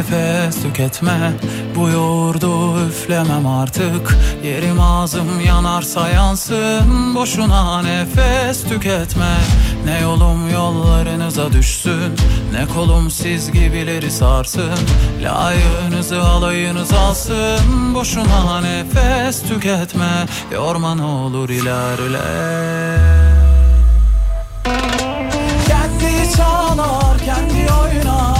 Nefes tüketme. Bu yoğurdu üflemem artık. Yerim ağzım yanarsa yansın. Boşuna nefes tüketme. Ne yolum yollarınıza düşsün. Ne kolum siz gibileri sarsın. Layığınızı alayınız alsın. Boşuna nefes tüketme. Yorma ne olur ilerle. Kendi çalar, kendi oynar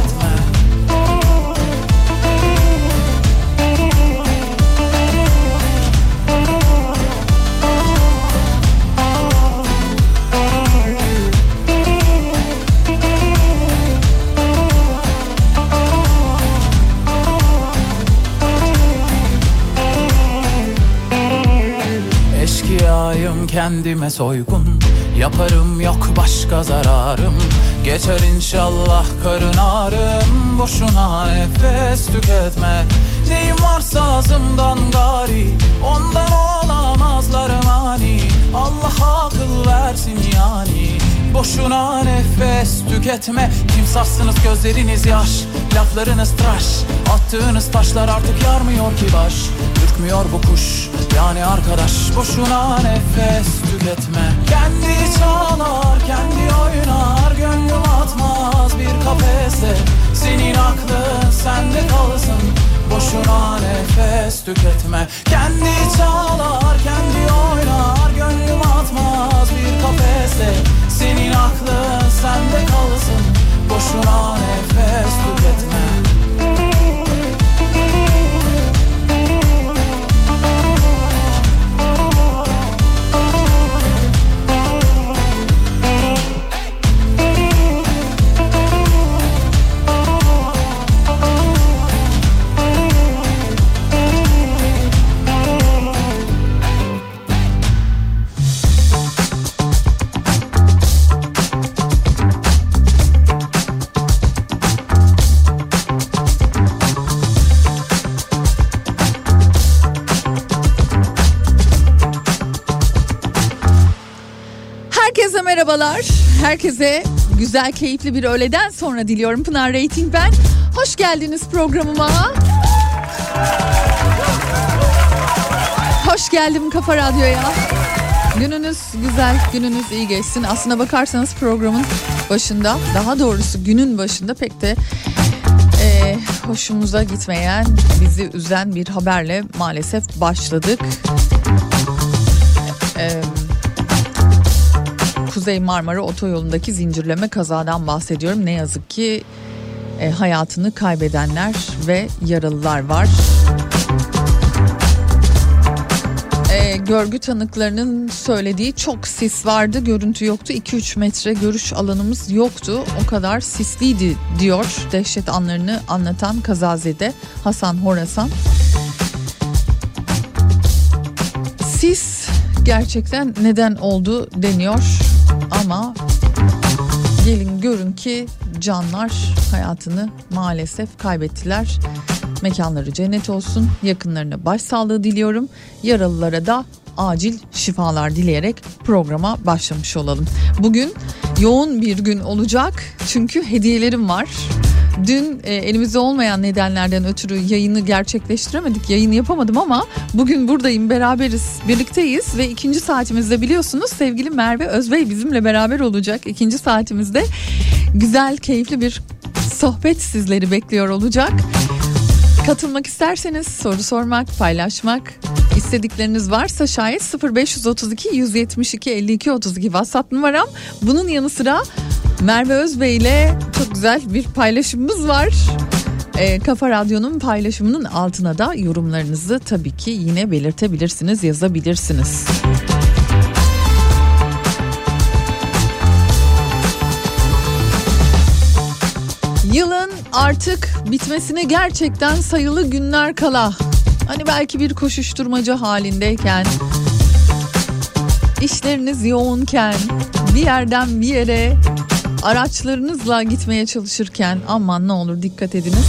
Eşkıyayım kendime soygun Yaparım yok başka zararım. Geçer inşallah karın ağrım Boşuna nefes tüketme. Neyim varsa ağzımdan gari Ondan olamazlar mani. Allah akıl versin yani Boşuna nefes tüketme. Kimsafsınız gözleriniz yaş Laflarınız tıraş. Attığınız taşlar artık yarmıyor ki baş. Ürkmüyor bu kuş yani arkadaş. Boşuna nefes tüketme. Kendi çalar kendi oynar. Gönlüm atmaz bir kafese. Senin aklın sende kalsın. Boşuna nefes tüketme. Kendi çalar kendi oynar kafese Senin aklın sende kalsın. Boşuna nefes tüketme Herkese güzel, keyifli bir öğleden sonra diliyorum. Pınar Rating ben. Hoş geldiniz programıma. Hoş geldim Kafa Radyo'ya. Gününüz güzel, gününüz iyi geçsin. Aslına bakarsanız programın başında, daha doğrusu günün başında pek de e, hoşumuza gitmeyen, bizi üzen bir haberle maalesef başladık. Kuzey Marmara Otoyolu'ndaki zincirleme kazadan bahsediyorum. Ne yazık ki e, hayatını kaybedenler ve yaralılar var. E, görgü tanıklarının söylediği çok sis vardı, görüntü yoktu. 2-3 metre görüş alanımız yoktu. O kadar sisliydi diyor dehşet anlarını anlatan kazazede Hasan Horasan. Sis gerçekten neden oldu deniyor ama gelin görün ki canlar hayatını maalesef kaybettiler. Mekanları cennet olsun. Yakınlarına başsağlığı diliyorum. Yaralılara da acil şifalar dileyerek programa başlamış olalım. Bugün yoğun bir gün olacak çünkü hediyelerim var. Dün e, elimizde olmayan nedenlerden ötürü yayını gerçekleştiremedik. Yayın yapamadım ama bugün buradayım, beraberiz, birlikteyiz ve ikinci saatimizde biliyorsunuz sevgili Merve Özbey bizimle beraber olacak. İkinci saatimizde güzel, keyifli bir sohbet sizleri bekliyor olacak. Katılmak isterseniz soru sormak, paylaşmak istedikleriniz varsa şayet 0532 172 52 32 WhatsApp numaram. Bunun yanı sıra Merve Özbey ile çok güzel bir paylaşımımız var. E, Kafa Radyo'nun paylaşımının altına da yorumlarınızı tabii ki yine belirtebilirsiniz, yazabilirsiniz. Yılın artık bitmesine gerçekten sayılı günler kala. Hani belki bir koşuşturmaca halindeyken, işleriniz yoğunken, bir yerden bir yere araçlarınızla gitmeye çalışırken aman ne olur dikkat ediniz.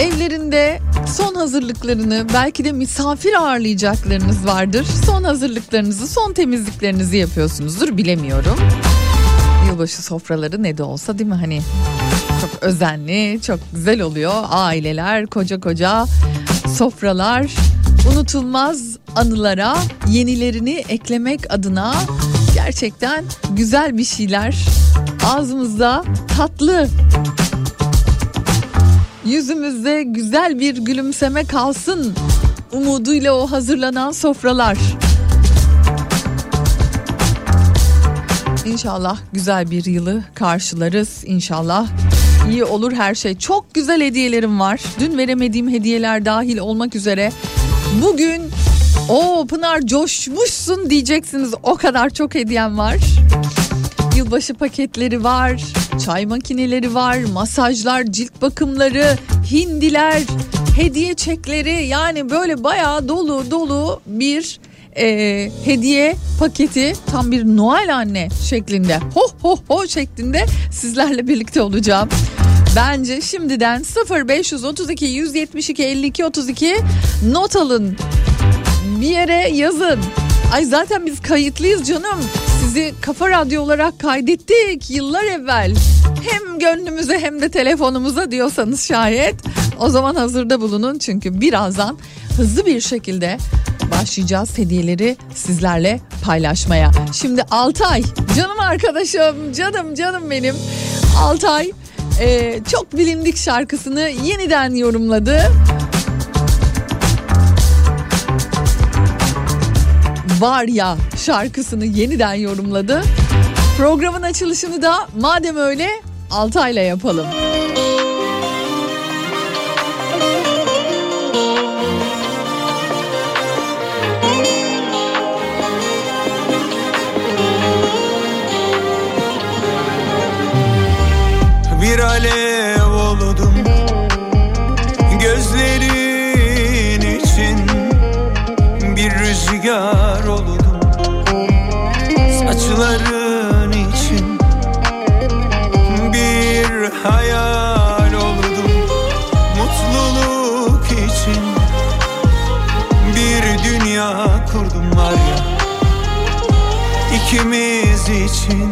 Evlerinde son hazırlıklarını belki de misafir ağırlayacaklarınız vardır. Son hazırlıklarınızı, son temizliklerinizi yapıyorsunuzdur bilemiyorum. Yılbaşı sofraları ne de olsa değil mi hani çok özenli, çok güzel oluyor. Aileler, koca koca sofralar, unutulmaz anılara yenilerini eklemek adına gerçekten güzel bir şeyler. Ağzımızda tatlı yüzümüzde güzel bir gülümseme kalsın umuduyla o hazırlanan sofralar. İnşallah güzel bir yılı karşılarız. İnşallah iyi olur her şey. Çok güzel hediyelerim var. Dün veremediğim hediyeler dahil olmak üzere. Bugün o Pınar coşmuşsun diyeceksiniz. O kadar çok hediyem var. Yılbaşı paketleri var, çay makineleri var, masajlar, cilt bakımları, hindiler, hediye çekleri yani böyle bayağı dolu dolu bir e, hediye paketi tam bir Noel anne şeklinde ho ho ho şeklinde sizlerle birlikte olacağım. Bence şimdiden 0532 172 52 32 not alın. Bir yere yazın. Ay zaten biz kayıtlıyız canım. Sizi Kafa Radyo olarak kaydettik yıllar evvel. Hem gönlümüze hem de telefonumuza diyorsanız şayet o zaman hazırda bulunun çünkü birazdan hızlı bir şekilde başlayacağız hediyeleri sizlerle paylaşmaya. Şimdi Altay canım arkadaşım canım canım benim Altay e, çok bilindik şarkısını yeniden yorumladı. Var ya şarkısını yeniden yorumladı. Programın açılışını da madem öyle Altay'la yapalım. Bir alev ikimiz için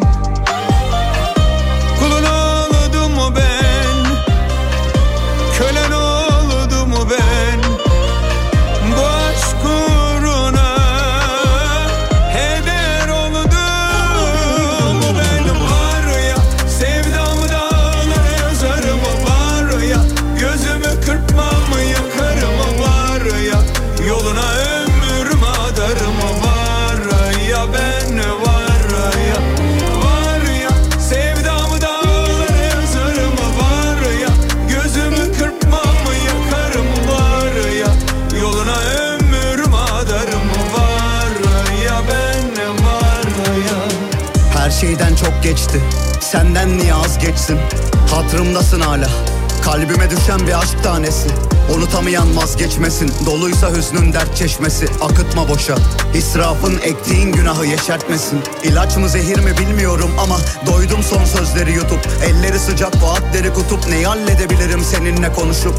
geçsin Hatırımdasın hala. Kalbime düşen bir aşk tanesi. Unutamayan vazgeçmesin. Doluysa hüznün dert çeşmesi. Akıtma boşa. İsrafın ektiğin günahı yeşertmesin. İlaç mı zehir mi bilmiyorum ama Doydum son sözleri yutup. Elleri sıcak vaatleri kutup. Neyi halledebilirim seninle konuşup?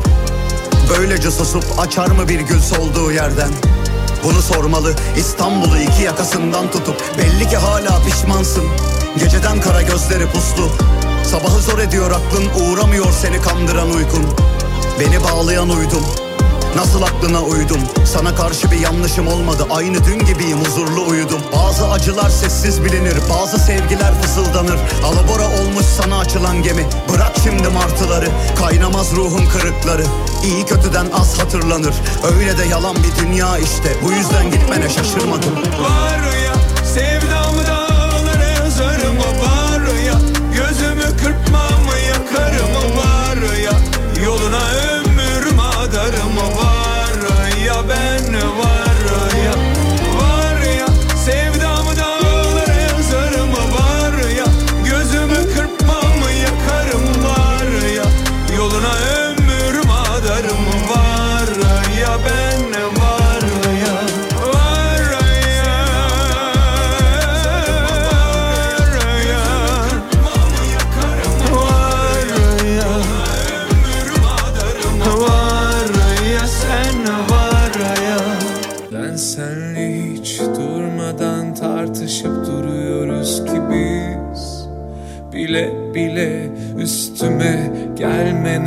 Böylece susup açar mı bir gül solduğu yerden? Bunu sormalı İstanbul'u iki yakasından tutup. Belli ki hala pişmansın. Geceden kara gözleri puslu Sabahı zor ediyor aklın uğramıyor seni kandıran uykun. Beni bağlayan uydum Nasıl aklına uydum? Sana karşı bir yanlışım olmadı Aynı dün gibiyim huzurlu uyudum. Bazı acılar sessiz bilinir Bazı sevgiler fısıldanır. Alabora olmuş sana açılan gemi Bırak şimdi martıları. Kaynamaz ruhun kırıkları İyi kötüden az hatırlanır. Öyle de yalan bir dünya işte Bu yüzden gitmene şaşırmadım. Var ya sevdamı 그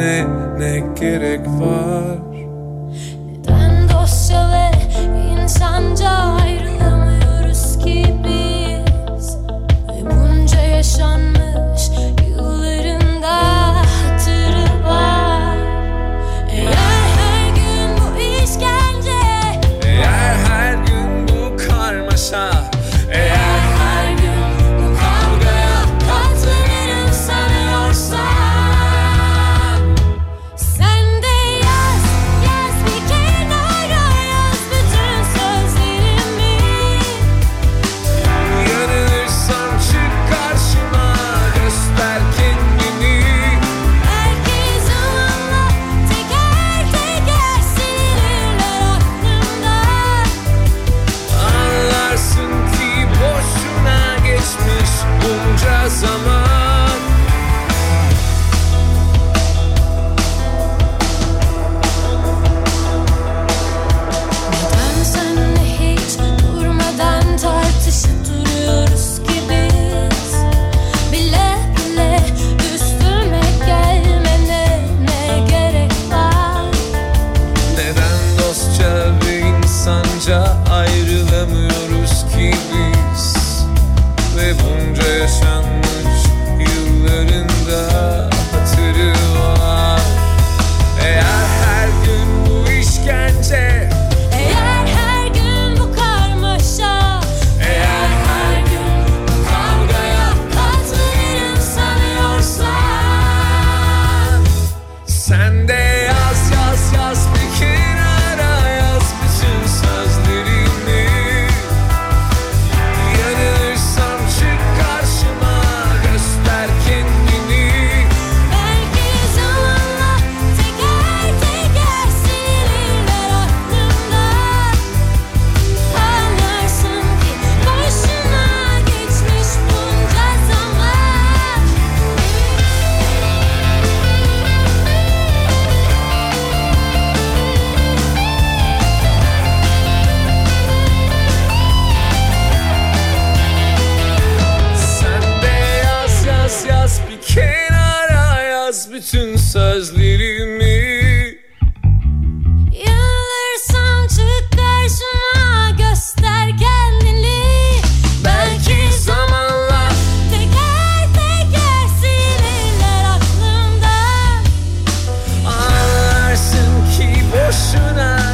gelmene ne gerek var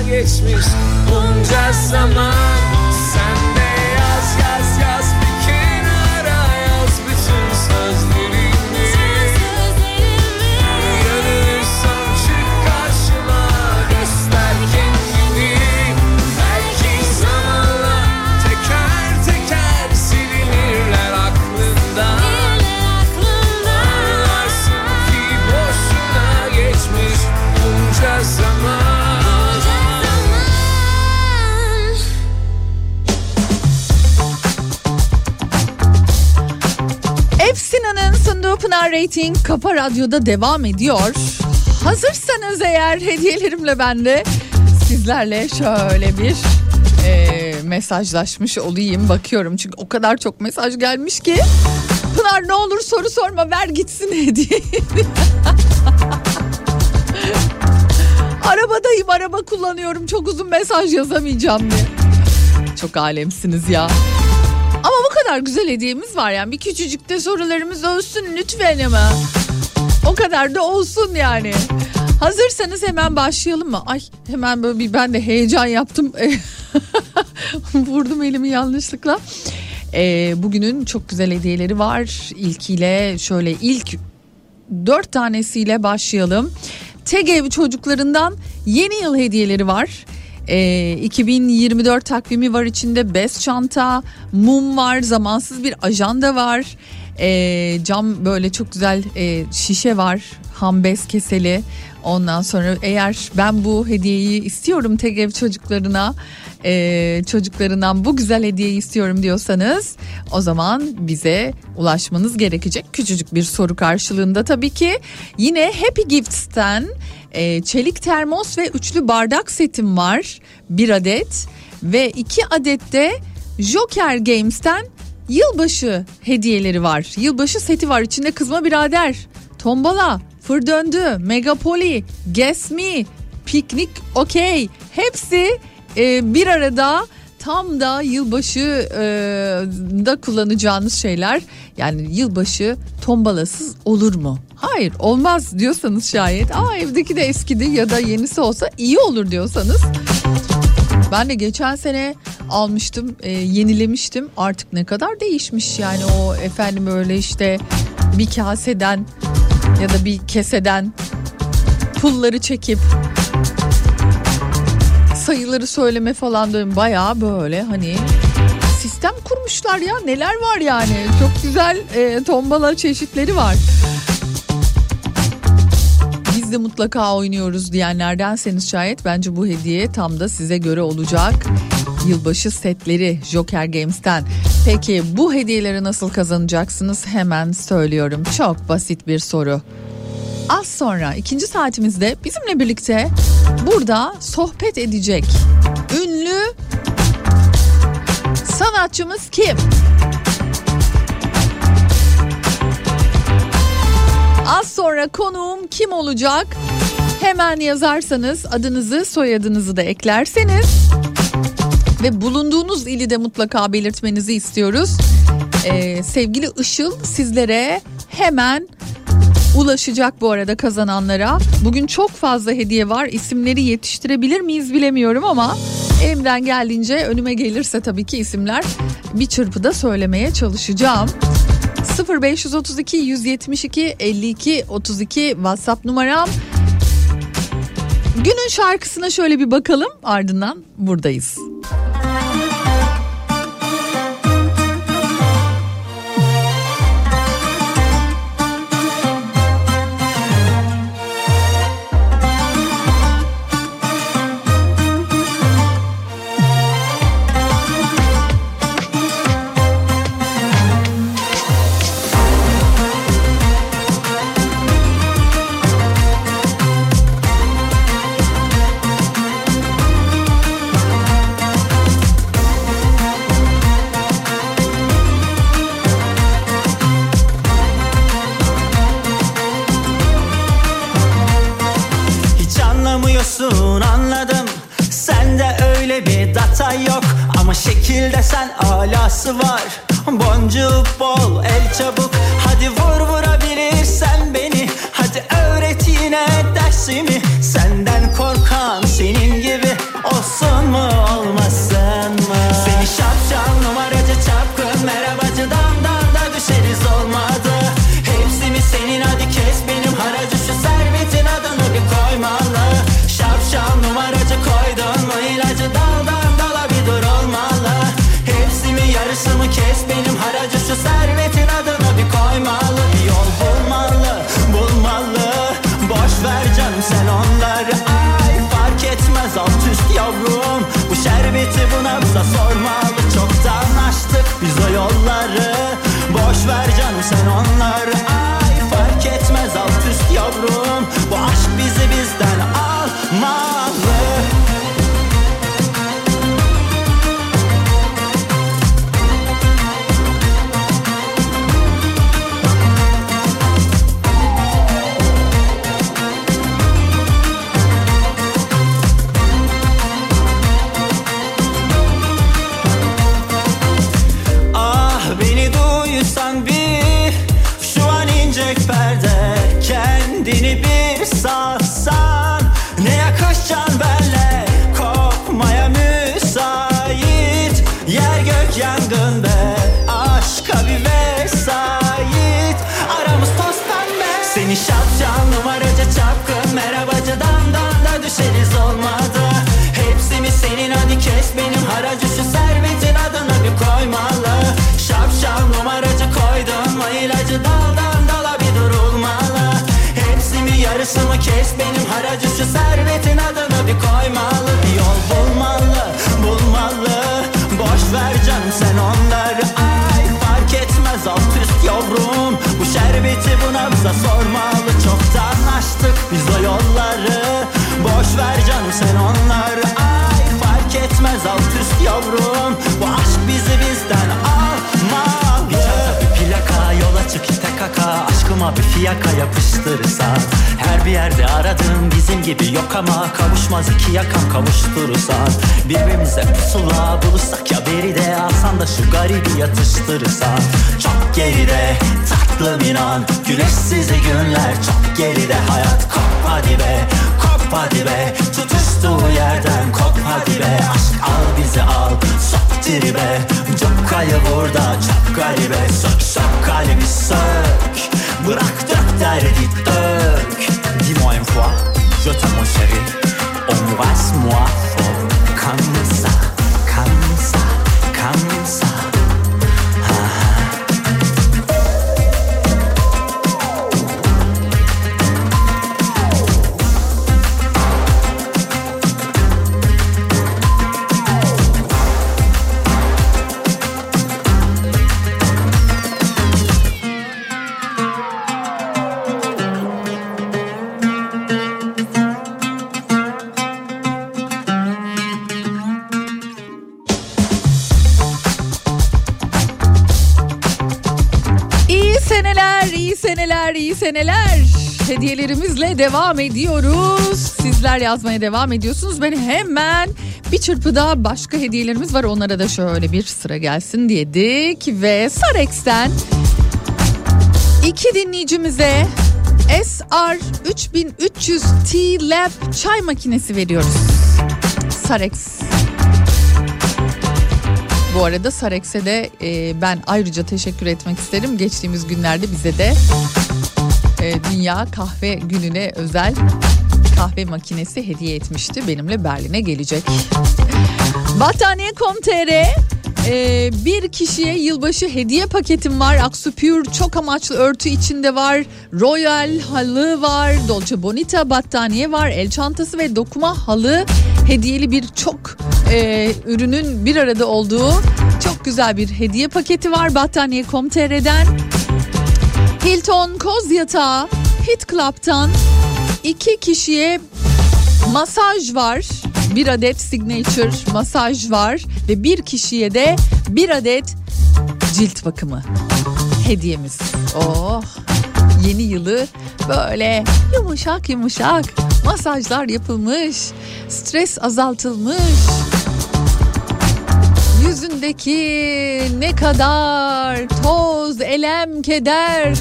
geçmiş bunca zaman Pınar Rating Kafa Radyo'da devam ediyor. Hazırsanız eğer hediyelerimle ben de sizlerle şöyle bir e, mesajlaşmış olayım. Bakıyorum çünkü o kadar çok mesaj gelmiş ki. Pınar ne olur soru sorma ver gitsin hediye. Arabadayım araba kullanıyorum çok uzun mesaj yazamayacağım diye. Çok alemsiniz ya. Kadar güzel hediyemiz var yani bir küçücük de sorularımız olsun lütfen ama. O kadar da olsun yani. Hazırsanız hemen başlayalım mı? Ay hemen böyle bir ben de heyecan yaptım. Vurdum elimi yanlışlıkla. Ee, bugünün çok güzel hediyeleri var. İlkiyle şöyle ilk dört tanesiyle başlayalım. TGV çocuklarından yeni yıl hediyeleri var. Ee, 2024 takvimi var içinde bez çanta, mum var, zamansız bir ajanda var. Ee, cam böyle çok güzel e, şişe var, ham bez keseli. Ondan sonra eğer ben bu hediyeyi istiyorum TGV çocuklarına e, çocuklarından bu güzel hediyeyi istiyorum diyorsanız o zaman bize ulaşmanız gerekecek. Küçücük bir soru karşılığında tabii ki yine Happy Gifts'ten e, çelik termos ve üçlü bardak setim var. Bir adet. Ve iki adet de Joker Games'ten yılbaşı hediyeleri var. Yılbaşı seti var. İçinde kızma birader, tombala, fır döndü, megapoli, guess me, piknik okey. Hepsi e, bir arada tam da yılbaşı e, da kullanacağınız şeyler yani yılbaşı tombalasız olur mu? Hayır olmaz diyorsanız şayet aa evdeki de eskidi ya da yenisi olsa iyi olur diyorsanız ben de geçen sene almıştım e, yenilemiştim artık ne kadar değişmiş yani o efendim öyle işte bir kaseden ya da bir keseden pulları çekip sayıları söyleme falan da bayağı böyle hani sistem kurmuşlar ya neler var yani çok güzel e, tombala çeşitleri var. Biz de mutlaka oynuyoruz diyenlerdenseniz şayet bence bu hediye tam da size göre olacak. Yılbaşı setleri Joker Games'ten. Peki bu hediyeleri nasıl kazanacaksınız hemen söylüyorum. Çok basit bir soru. Az sonra ikinci saatimizde bizimle birlikte burada sohbet edecek ünlü sanatçımız kim? Az sonra konuğum kim olacak? Hemen yazarsanız adınızı soyadınızı da eklerseniz ve bulunduğunuz ili de mutlaka belirtmenizi istiyoruz. Ee, sevgili Işıl sizlere hemen ulaşacak bu arada kazananlara. Bugün çok fazla hediye var. İsimleri yetiştirebilir miyiz bilemiyorum ama elimden geldiğince önüme gelirse tabii ki isimler bir çırpıda söylemeye çalışacağım. 0532 172 52 32 WhatsApp numaram. Günün şarkısına şöyle bir bakalım ardından buradayız. Hiç Ama şekilde sen alası var. Boncuğu bol el çabuk. Hadi vur vurabilirsen alt üst yavrum Bu şerbeti buna bize sormalı. Çoktan açtık biz o yolları. Boş ver canım sen onları sormalı çoktan açtık biz o yolları. Boş ver canım sen onları ay fark etmez alt üst yavrum. Bu aşk bizi bizden almalı. Bir çanta bir plaka yola çık ite kaka Aşkıma bir fiyaka yapıştırırsan Her bir yerde aradığım bizim gibi yok ama Kavuşmaz iki yakam kavuşturursan Birbirimize pusula bulursak ya beri de Alsan da şu garibi yatıştırırsan Çok geride tak tatlım inan Güneşsiz günler çok geride Hayat. Kop hadi be kop hadi be. Tutuştuğu yerden kop hadi be. Aşk al bizi al. Sok tribe. Çok kayı burada çok garibe Sök sök kalbi sök. Bırak dök derdi dök. Dis-moi une fois Je t'aime mon chéri Embrasse-moi fort. Comme ça seneler, iyi seneler. Hediyelerimizle devam ediyoruz. Sizler yazmaya devam ediyorsunuz. Ben hemen bir çırpıda başka hediyelerimiz var. Onlara da şöyle bir sıra gelsin dedik. Ve Sarex'ten iki dinleyicimize SR 3300 T-Lab çay makinesi veriyoruz. Sarex bu arada Sarex'e de e, ben ayrıca teşekkür etmek isterim. Geçtiğimiz günlerde bize de e, Dünya Kahve Günü'ne özel kahve makinesi hediye etmişti. Benimle Berlin'e gelecek. Battaniye.com.tr e, bir kişiye yılbaşı hediye paketim var. Aksu Pure çok amaçlı örtü içinde var. Royal halı var. Dolce Bonita battaniye var. El çantası ve dokuma halı hediyeli bir çok e, ürünün bir arada olduğu çok güzel bir hediye paketi var battaniye.com.tr'den. Hilton Koz Yatağı Hit Club'tan iki kişiye masaj var. Bir adet signature masaj var ve bir kişiye de bir adet cilt bakımı hediyemiz. Oh yeni yılı böyle yumuşak yumuşak masajlar yapılmış, stres azaltılmış. Yüzündeki ne kadar toz, elem, keder,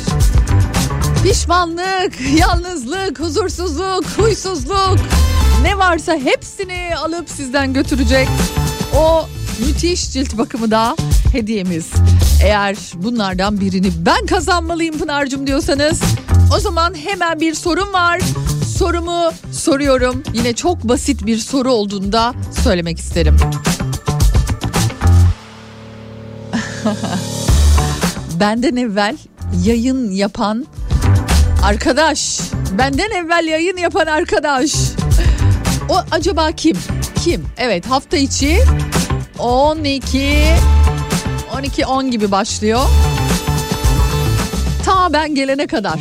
pişmanlık, yalnızlık, huzursuzluk, huysuzluk ne varsa hepsini alıp sizden götürecek o müthiş cilt bakımı da hediyemiz. Eğer bunlardan birini ben kazanmalıyım Pınar'cığım diyorsanız o zaman hemen bir sorum var. Sorumu soruyorum. Yine çok basit bir soru olduğunda söylemek isterim. Benden evvel yayın yapan arkadaş. Benden evvel yayın yapan arkadaş. O acaba kim? Kim? Evet hafta içi 12 12 10 gibi başlıyor. Ta ben gelene kadar.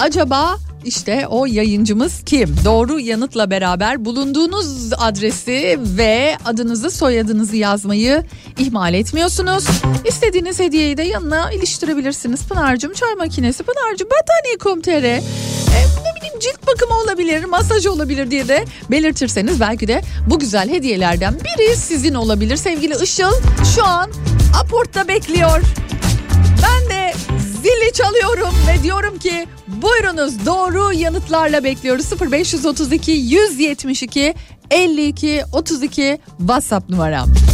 Acaba işte o yayıncımız kim? Doğru yanıtla beraber bulunduğunuz adresi ve adınızı soyadınızı yazmayı ihmal etmiyorsunuz. İstediğiniz hediyeyi de yanına iliştirebilirsiniz. Pınar'cığım çay makinesi, Pınar'cığım battaniye.com.tr e, ne bileyim cilt bakımı olabilir, masaj olabilir diye de belirtirseniz belki de bu güzel hediyelerden biri sizin olabilir. Sevgili Işıl şu an aportta bekliyor. Ben de zili çalıyorum ve diyorum ki buyurunuz doğru yanıtlarla bekliyoruz. 0532 172 52 32 WhatsApp numaram.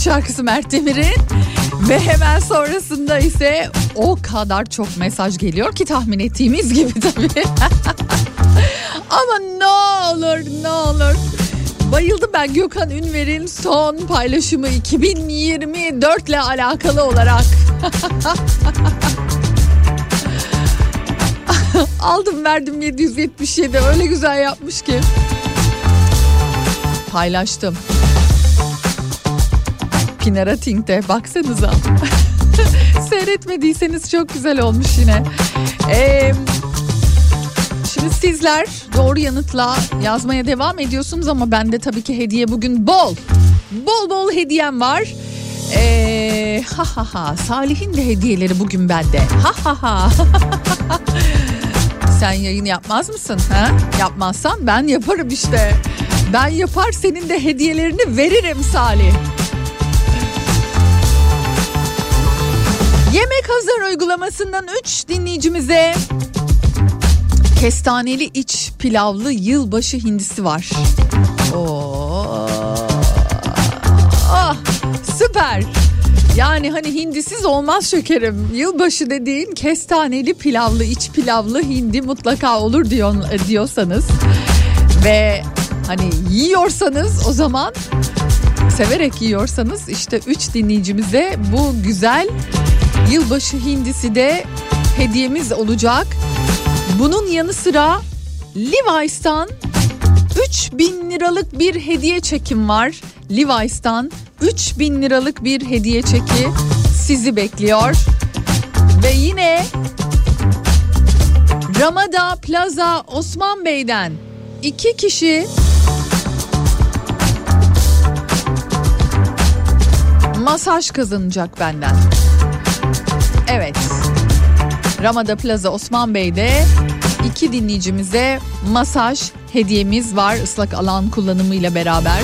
Şarkısı Mert Demir'in ve hemen sonrasında ise o kadar çok mesaj geliyor ki tahmin ettiğimiz gibi tabii. Ama ne olur ne olur. Bayıldım ben Gökhan Ünver'in son paylaşımı 2024 ile alakalı olarak. Aldım verdim 777 öyle güzel yapmış ki. Paylaştım. Pinara Tink'te baksanıza. Seyretmediyseniz çok güzel olmuş yine. Ee, şimdi sizler doğru yanıtla yazmaya devam ediyorsunuz ama bende tabii ki hediye bugün bol. Bol bol hediyem var. Ee, ha ha ha Salih'in de hediyeleri bugün bende. Ha ha ha. Sen yayın yapmaz mısın? Ha? Yapmazsan ben yaparım işte. Ben yapar senin de hediyelerini veririm Salih. Yemek Hazır uygulamasından 3 dinleyicimize kestaneli iç pilavlı yılbaşı hindisi var. Oo. Ah, süper. Yani hani hindisiz olmaz şekerim. Yılbaşı dediğin kestaneli pilavlı iç pilavlı hindi mutlaka olur diyor, diyorsanız ve hani yiyorsanız o zaman severek yiyorsanız işte 3 dinleyicimize bu güzel yılbaşı hindisi de hediyemiz olacak. Bunun yanı sıra Levi's'tan 3000 liralık bir hediye çekim var. Levi's'tan 3000 liralık bir hediye çeki sizi bekliyor. Ve yine Ramada Plaza Osman Bey'den iki kişi masaj kazanacak benden. Evet. Ramada Plaza Osman Bey'de iki dinleyicimize masaj hediyemiz var ıslak alan kullanımıyla beraber.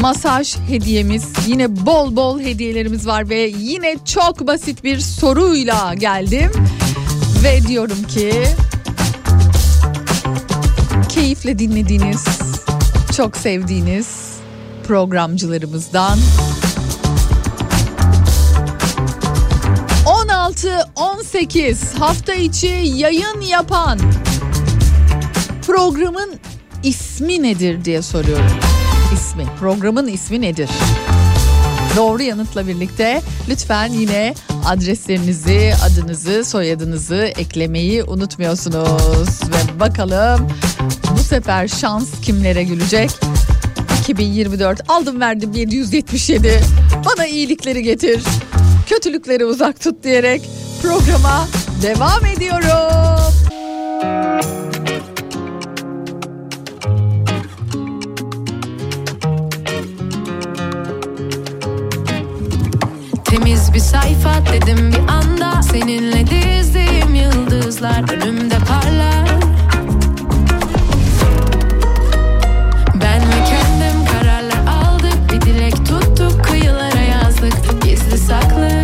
Masaj hediyemiz yine bol bol hediyelerimiz var ve yine çok basit bir soruyla geldim. Ve diyorum ki keyifle dinlediğiniz, çok sevdiğiniz programcılarımızdan 16-18 hafta içi yayın yapan programın ismi nedir diye soruyorum. İsmi, programın ismi nedir? Doğru yanıtla birlikte lütfen yine adreslerinizi, adınızı, soyadınızı eklemeyi unutmuyorsunuz. Ve bakalım bu sefer şans kimlere gülecek? 2024 aldım verdim 777 bana iyilikleri getir kötülükleri uzak tut diyerek programa devam ediyorum. Temiz bir sayfa dedim bir anda. Seninle dizdiğim yıldızlar önümde parlar. Ben ve kendim kararlar aldık. Bir dilek tuttuk kıyılara yazdık. Gizli saklı.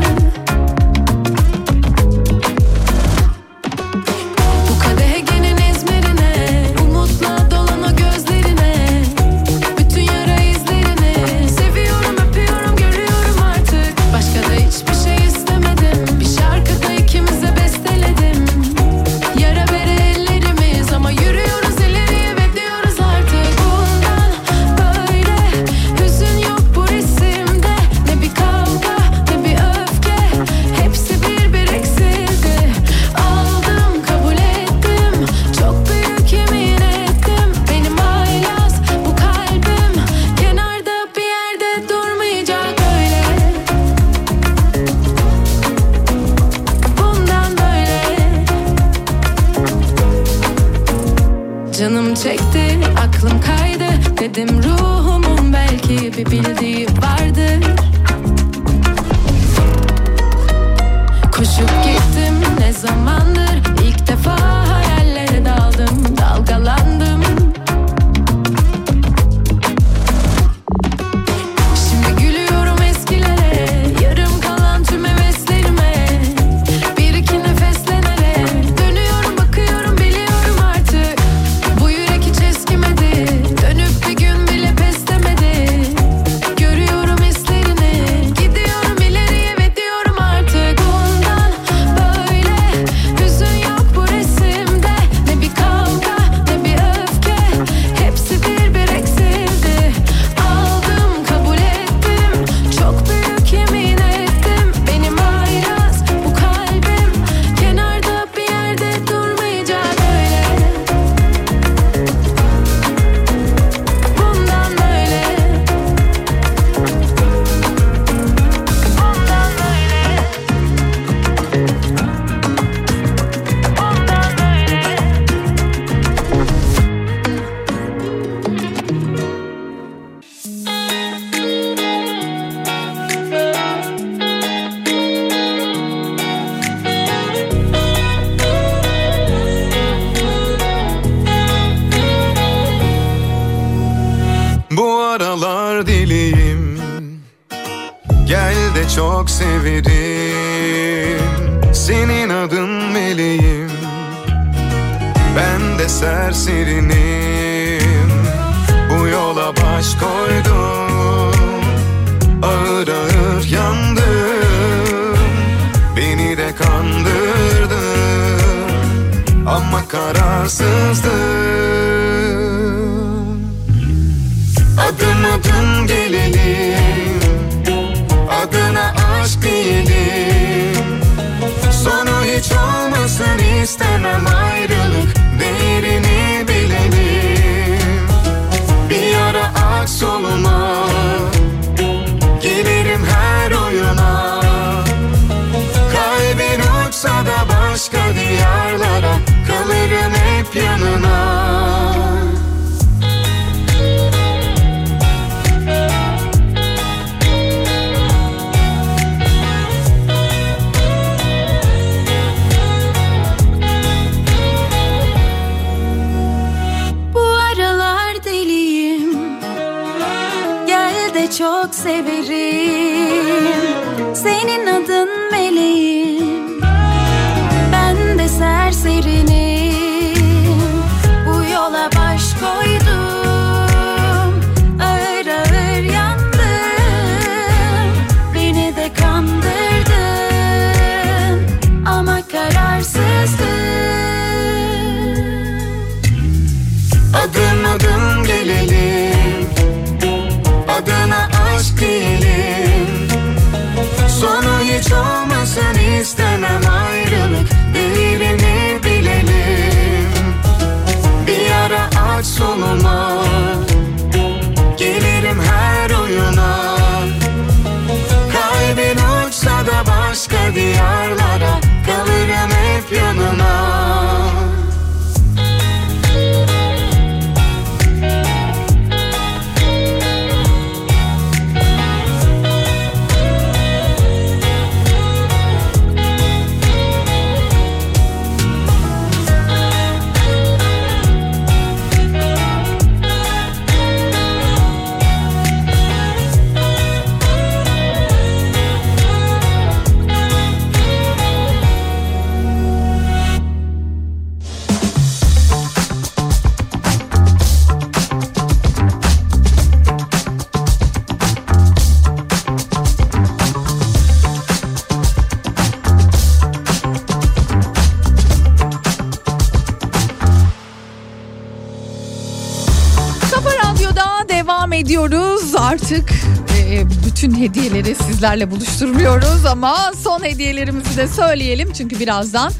Hediyeleri sizlerle buluşturmuyoruz ama son hediyelerimizi de söyleyelim çünkü birazdan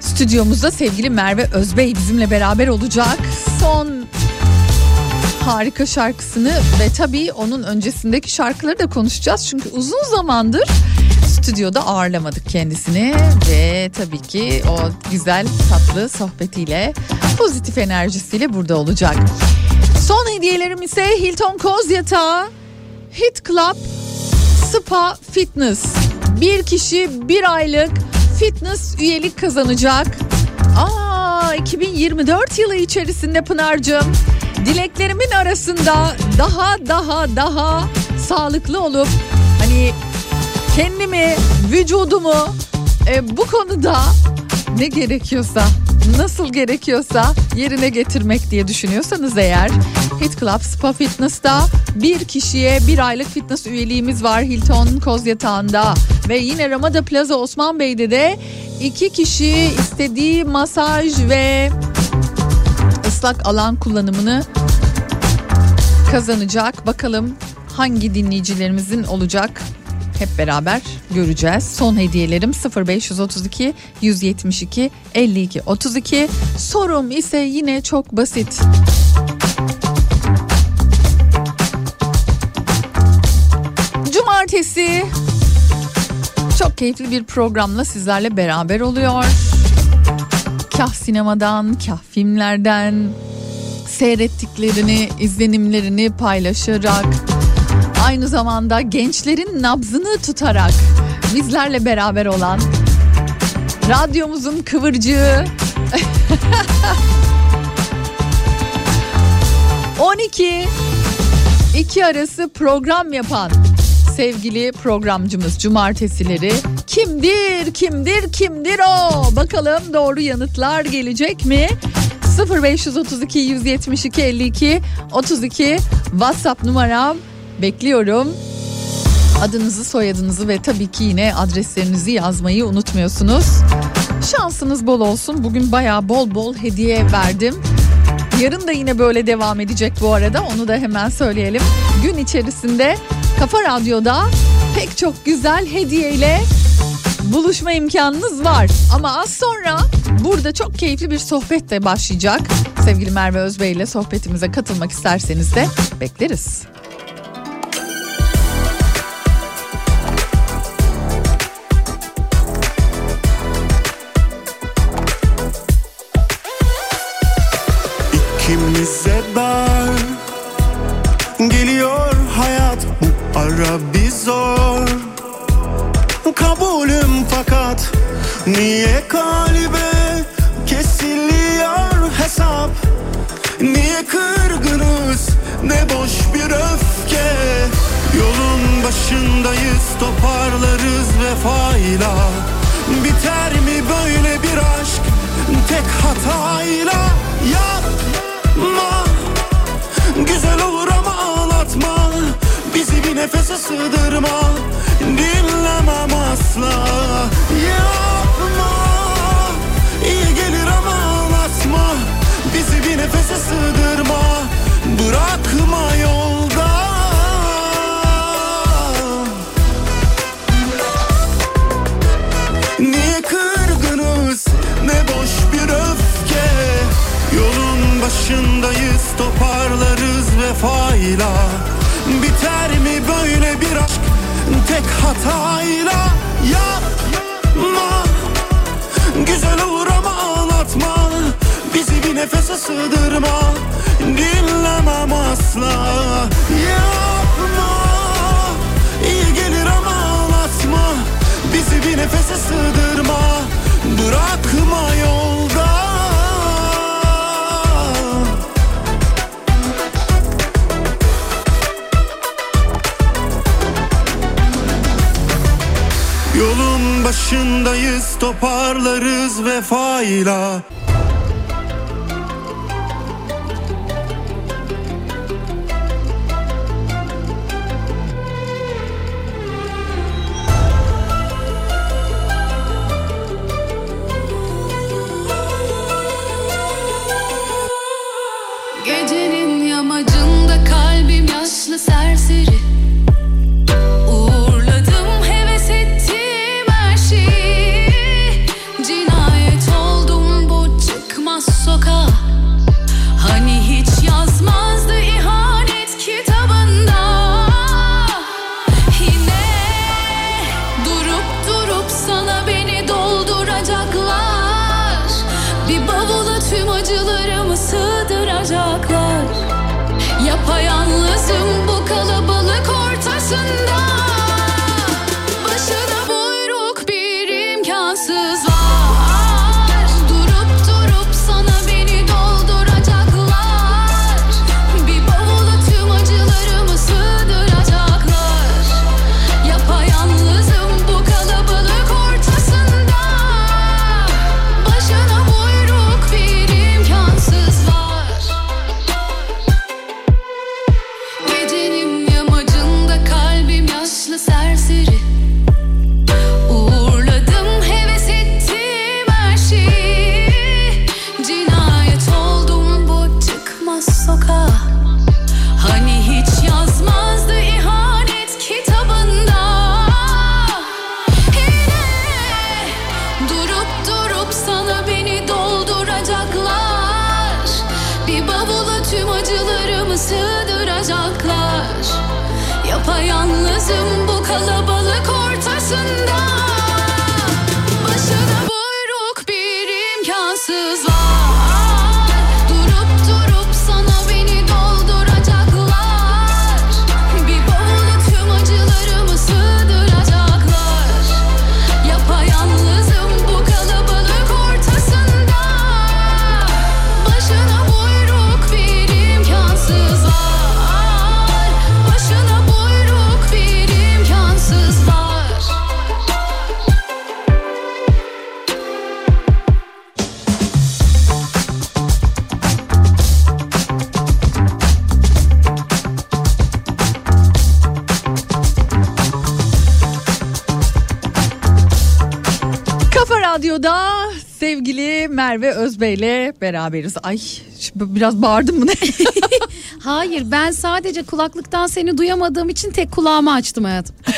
stüdyomuzda sevgili Merve Özbey bizimle beraber olacak. Son harika şarkısını ve tabii onun öncesindeki şarkıları da konuşacağız çünkü uzun zamandır stüdyoda ağırlamadık kendisini ve tabii ki o güzel tatlı sohbetiyle pozitif enerjisiyle burada olacak. Son hediyelerim ise Hilton Koz Yatağı, Hit Club, Spa Fitness. Bir kişi bir aylık fitness üyelik kazanacak. Aa 2024 yılı içerisinde Pınar'cığım dileklerimin arasında daha daha daha sağlıklı olup hani kendimi, vücudumu e, bu konuda ne gerekiyorsa, nasıl gerekiyorsa yerine getirmek diye düşünüyorsanız eğer Hit Club Spa Fitness'ta bir kişiye bir aylık fitness üyeliğimiz var Hilton Koz Yatağı'nda ve yine Ramada Plaza Osman Bey'de de iki kişi istediği masaj ve ıslak alan kullanımını kazanacak. Bakalım hangi dinleyicilerimizin olacak hep beraber göreceğiz. Son hediyelerim 0532 172 52 32. Sorum ise yine çok basit. Cumartesi çok keyifli bir programla sizlerle beraber oluyor. Kah sinemadan, kah filmlerden seyrettiklerini, izlenimlerini paylaşarak aynı zamanda gençlerin nabzını tutarak bizlerle beraber olan radyomuzun kıvırcığı 12 iki arası program yapan sevgili programcımız cumartesileri kimdir kimdir kimdir o bakalım doğru yanıtlar gelecek mi 0532 172 52 32 WhatsApp numaram bekliyorum. Adınızı, soyadınızı ve tabii ki yine adreslerinizi yazmayı unutmuyorsunuz. Şansınız bol olsun. Bugün bayağı bol bol hediye verdim. Yarın da yine böyle devam edecek bu arada. Onu da hemen söyleyelim. Gün içerisinde Kafa Radyo'da pek çok güzel hediyeyle buluşma imkanınız var. Ama az sonra burada çok keyifli bir sohbet de başlayacak. Sevgili Merve Özbey ile sohbetimize katılmak isterseniz de bekleriz. Niye kalbe kesiliyor hesap? Niye kırgınız? Ne boş bir öfke. Yolun başındayız toparlarız vefayla. Biter mi böyle bir aşk? Tek hatayla Yapma. Güzel olur ama ağlatma. Bizi bir nefese sığdırma. Dinlemem asla. Yapma İyi gelir ama ağlatma Bizi bir nefese sığdırma. Bırakma yolda. Niye kırgınız? Ne boş bir öfke. Yolun başındayız toparlarız vefayla. Biter mi böyle bir aşk? Tek hatayla. Yapma Güzel olur ama ağlatma. Bizi bir nefese sığdırma. Dinlemem asla. Yapma. İyi gelir ama ağlatma. Bizi bir nefese sığdırma toparlarız vefayla Radyo'da sevgili Merve Özbey'le beraberiz. Ay biraz bağırdım mı ne? Hayır ben sadece kulaklıktan seni duyamadığım için tek kulağımı açtım hayatım.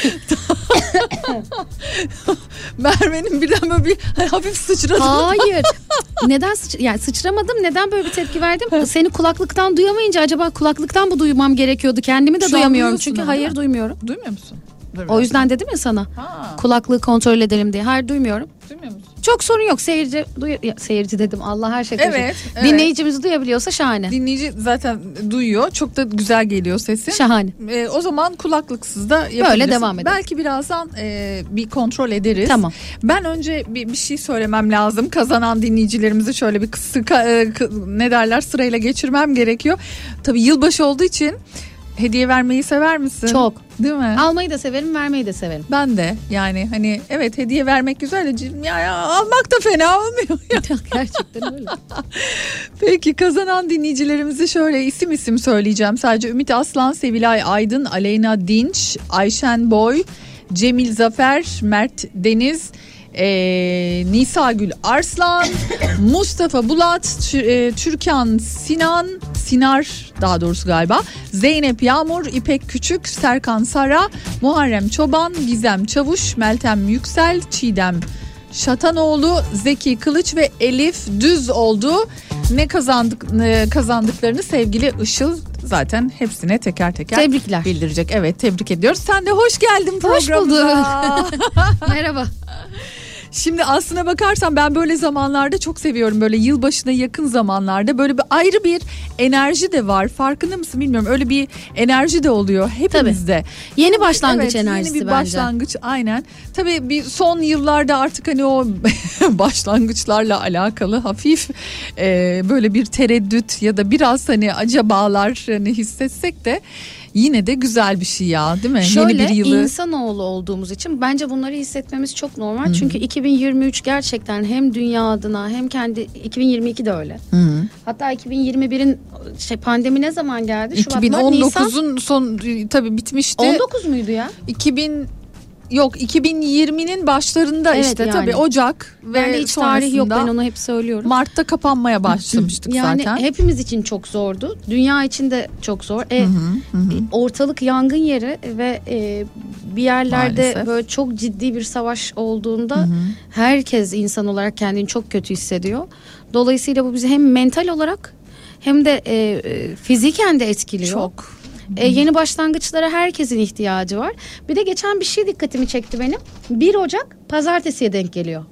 Merve'nin birden böyle bir hafif sıçradı. Hayır. Neden sıç yani sıçramadım? Neden böyle bir tepki verdim? Seni kulaklıktan duyamayınca acaba kulaklıktan mı duymam gerekiyordu? Kendimi de Şu duyamıyorum çünkü. Hayır duymuyorum. Duymuyor musun? O yüzden dedim ya sana. Ha. Kulaklığı kontrol edelim diye. Hayır duymuyorum. Duymuyor musun? Çok sorun yok. Seyirci duy ya, seyirci dedim. Allah her şey Evet, karışık. evet. Dinleyicimiz duyabiliyorsa şahane. Dinleyici zaten duyuyor. Çok da güzel geliyor sesin. Şahane. Ee, o zaman kulaklıksız da yapabilirsin. devam edelim. Belki birazdan e, bir kontrol ederiz. Tamam. Ben önce bir, bir şey söylemem lazım. Kazanan dinleyicilerimizi şöyle bir sıka, e, ne derler sırayla geçirmem gerekiyor. Tabii yılbaşı olduğu için hediye vermeyi sever misin? Çok. Değil mi? Almayı da severim, vermeyi de severim. Ben de yani hani evet hediye vermek güzel de ya, ya almak da fena olmuyor. Gerçekten öyle. Peki kazanan dinleyicilerimizi şöyle isim isim söyleyeceğim. Sadece Ümit Aslan, Sevilay Aydın, Aleyna Dinç, Ayşen Boy, Cemil Zafer, Mert Deniz, eee, Nisa Gül Arslan, Mustafa Bulat, eee, Türkan Sinan, Sinar daha doğrusu galiba, Zeynep Yağmur, İpek Küçük, Serkan Sara, Muharrem Çoban, Gizem Çavuş, Meltem Yüksel, Çiğdem Şatanoğlu, Zeki Kılıç ve Elif Düz oldu. Ne kazandık ne kazandıklarını sevgili Işıl zaten hepsine teker teker Tebrikler. bildirecek. Evet tebrik ediyoruz. Sen de hoş geldin Hoş programımıza. Merhaba. Şimdi aslına bakarsan ben böyle zamanlarda çok seviyorum. Böyle yılbaşına yakın zamanlarda böyle bir ayrı bir enerji de var. Farkında mısın bilmiyorum. Öyle bir enerji de oluyor hepimizde. Yeni başlangıç evet, enerjisi Yeni bir bence. başlangıç aynen. Tabii bir son yıllarda artık hani o başlangıçlarla alakalı hafif e, böyle bir tereddüt ya da biraz hani acabalar hani hissetsek de yine de güzel bir şey ya değil mi? Şöyle Yeni bir yılı. insanoğlu olduğumuz için bence bunları hissetmemiz çok normal. Çünkü 2023 gerçekten hem dünya adına hem kendi 2022 de öyle. Hatta 2021'in şey pandemi ne zaman geldi? Şubat, Mart, Nisan. 2019'un son tabii bitmişti. 19 muydu ya? 2000 yok 2020'nin başlarında Evet, işte yani. tabii Ocak ve Bende hiç tarih yok ben onu hep söylüyorum. Mart'ta kapanmaya başlamıştık yani zaten. hepimiz için çok zordu. Dünya için de çok zor. E, ortalık yangın yeri ve e, bir yerlerde Maalesef. böyle çok ciddi bir savaş olduğunda herkes insan olarak kendini çok kötü hissediyor. Dolayısıyla bu bizi hem mental olarak hem de e, e, fiziken de etkiliyor. Çok. E, yeni başlangıçlara herkesin ihtiyacı var. Bir de geçen bir şey dikkatimi çekti benim. 1 Ocak pazartesiye denk geliyor.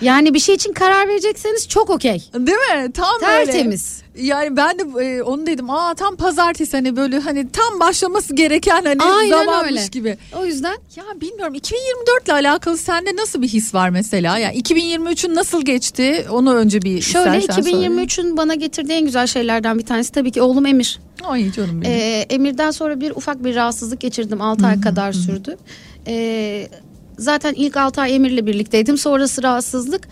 Yani bir şey için karar verecekseniz çok okey. Değil mi? Tam Tertemiz. böyle. Yani ben de e, onu dedim. Aa tam pazartesi hani böyle hani tam başlaması gereken hani Aynen zamanmış öyle. gibi. O yüzden Ya bilmiyorum 2024 ile alakalı sende nasıl bir his var mesela? Yani 2023'ün nasıl geçti? Onu önce bir şöyle istersen söyle. 2023'ün bana getirdiği en güzel şeylerden bir tanesi tabii ki oğlum Emir. Ay canım benim. Ee, Emir'den sonra bir ufak bir rahatsızlık geçirdim. 6 ay kadar sürdü. Ee, zaten ilk 6 ay Emir'le birlikteydim. Sonrası rahatsızlık.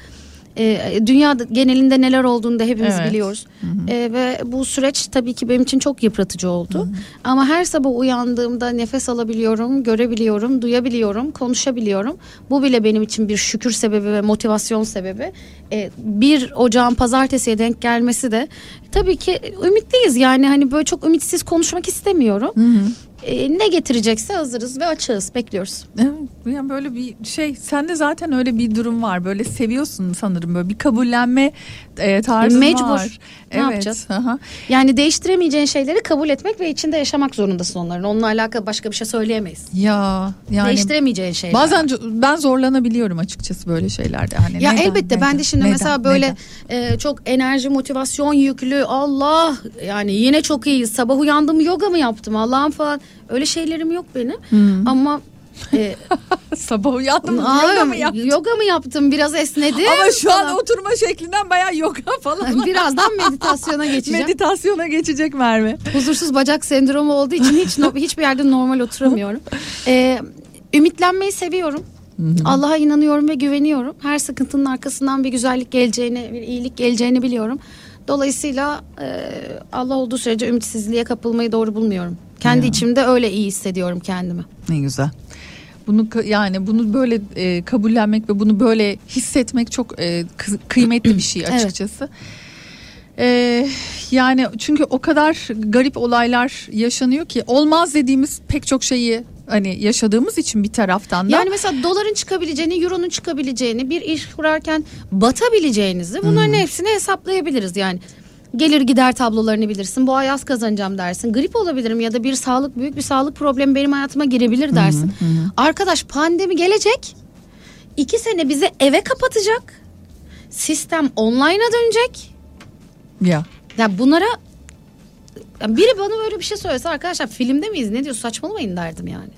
Ee, dünya genelinde neler olduğunu da hepimiz Evet. biliyoruz. Ee, ve bu süreç tabii ki benim için çok yıpratıcı oldu. Ama her sabah uyandığımda nefes alabiliyorum, görebiliyorum, duyabiliyorum, konuşabiliyorum. Bu bile benim için bir şükür sebebi ve motivasyon sebebi. Ee, bir ocağın pazartesiye denk gelmesi de tabii ki ümitliyiz. Yani hani böyle çok ümitsiz konuşmak istemiyorum. Ee, ne getirecekse hazırız ve açığız, bekliyoruz. Evet, yani böyle bir şey sende zaten öyle bir durum var böyle seviyorsun sanırım böyle bir kabullenme e, tarzın Mecbur. var. Ne evet. yapacağız? aha. Yani değiştiremeyeceğin şeyleri kabul etmek ve içinde yaşamak zorundasın onların. Onunla alakalı başka bir şey söyleyemeyiz. Ya yani Değiştiremeyeceğin şeyler. bazen ben zorlanabiliyorum açıkçası böyle şeylerde hani Ya neden, elbette ben neden, de şimdi neden, mesela böyle neden? e, çok enerji motivasyon yüklü Allah yani yine çok iyiyiz sabah uyandım yoga mı yaptım Allah'ım falan öyle şeylerim yok benim ama e, sabah uyandım Aa, yoga mı yaptın? yoga mı yaptım biraz esnedim Ama şu falan. an oturma şeklinden bayağı yoga falan. birazdan meditasyona geçeceğim Meditasyona geçecek Merve. huzursuz bacak sendromu olduğu için hiç no- hiçbir yerde normal oturamıyorum. Ee, ümitlenmeyi seviyorum. Allah'a inanıyorum ve güveniyorum. Her sıkıntının arkasından bir güzellik geleceğini, bir iyilik geleceğini biliyorum. Dolayısıyla e, Allah olduğu sürece ümitsizliğe kapılmayı doğru bulmuyorum. Kendi Ya. içimde öyle iyi hissediyorum kendimi. Ne güzel. Bunu yani bunu böyle e, kabullenmek ve bunu böyle hissetmek çok e, kı- kıymetli bir şey Evet. açıkçası. E, yani çünkü o kadar garip olaylar yaşanıyor ki olmaz dediğimiz pek çok şeyi hani yaşadığımız için bir taraftan da Yani mesela doların çıkabileceğini, euronun çıkabileceğini, bir iş kurarken batabileceğinizi bunların hepsini hesaplayabiliriz. Yani gelir gider tablolarını bilirsin. Bu ay az kazanacağım dersin. Grip olabilirim ya da bir sağlık büyük bir sağlık problemi benim hayatıma girebilir dersin. Arkadaş pandemi gelecek. iki sene bizi eve kapatacak. Sistem online'a dönecek. ya Ya bunlara ya biri bana böyle bir şey söylese arkadaşlar filmde miyiz ne diyor saçmalamayın derdim yani.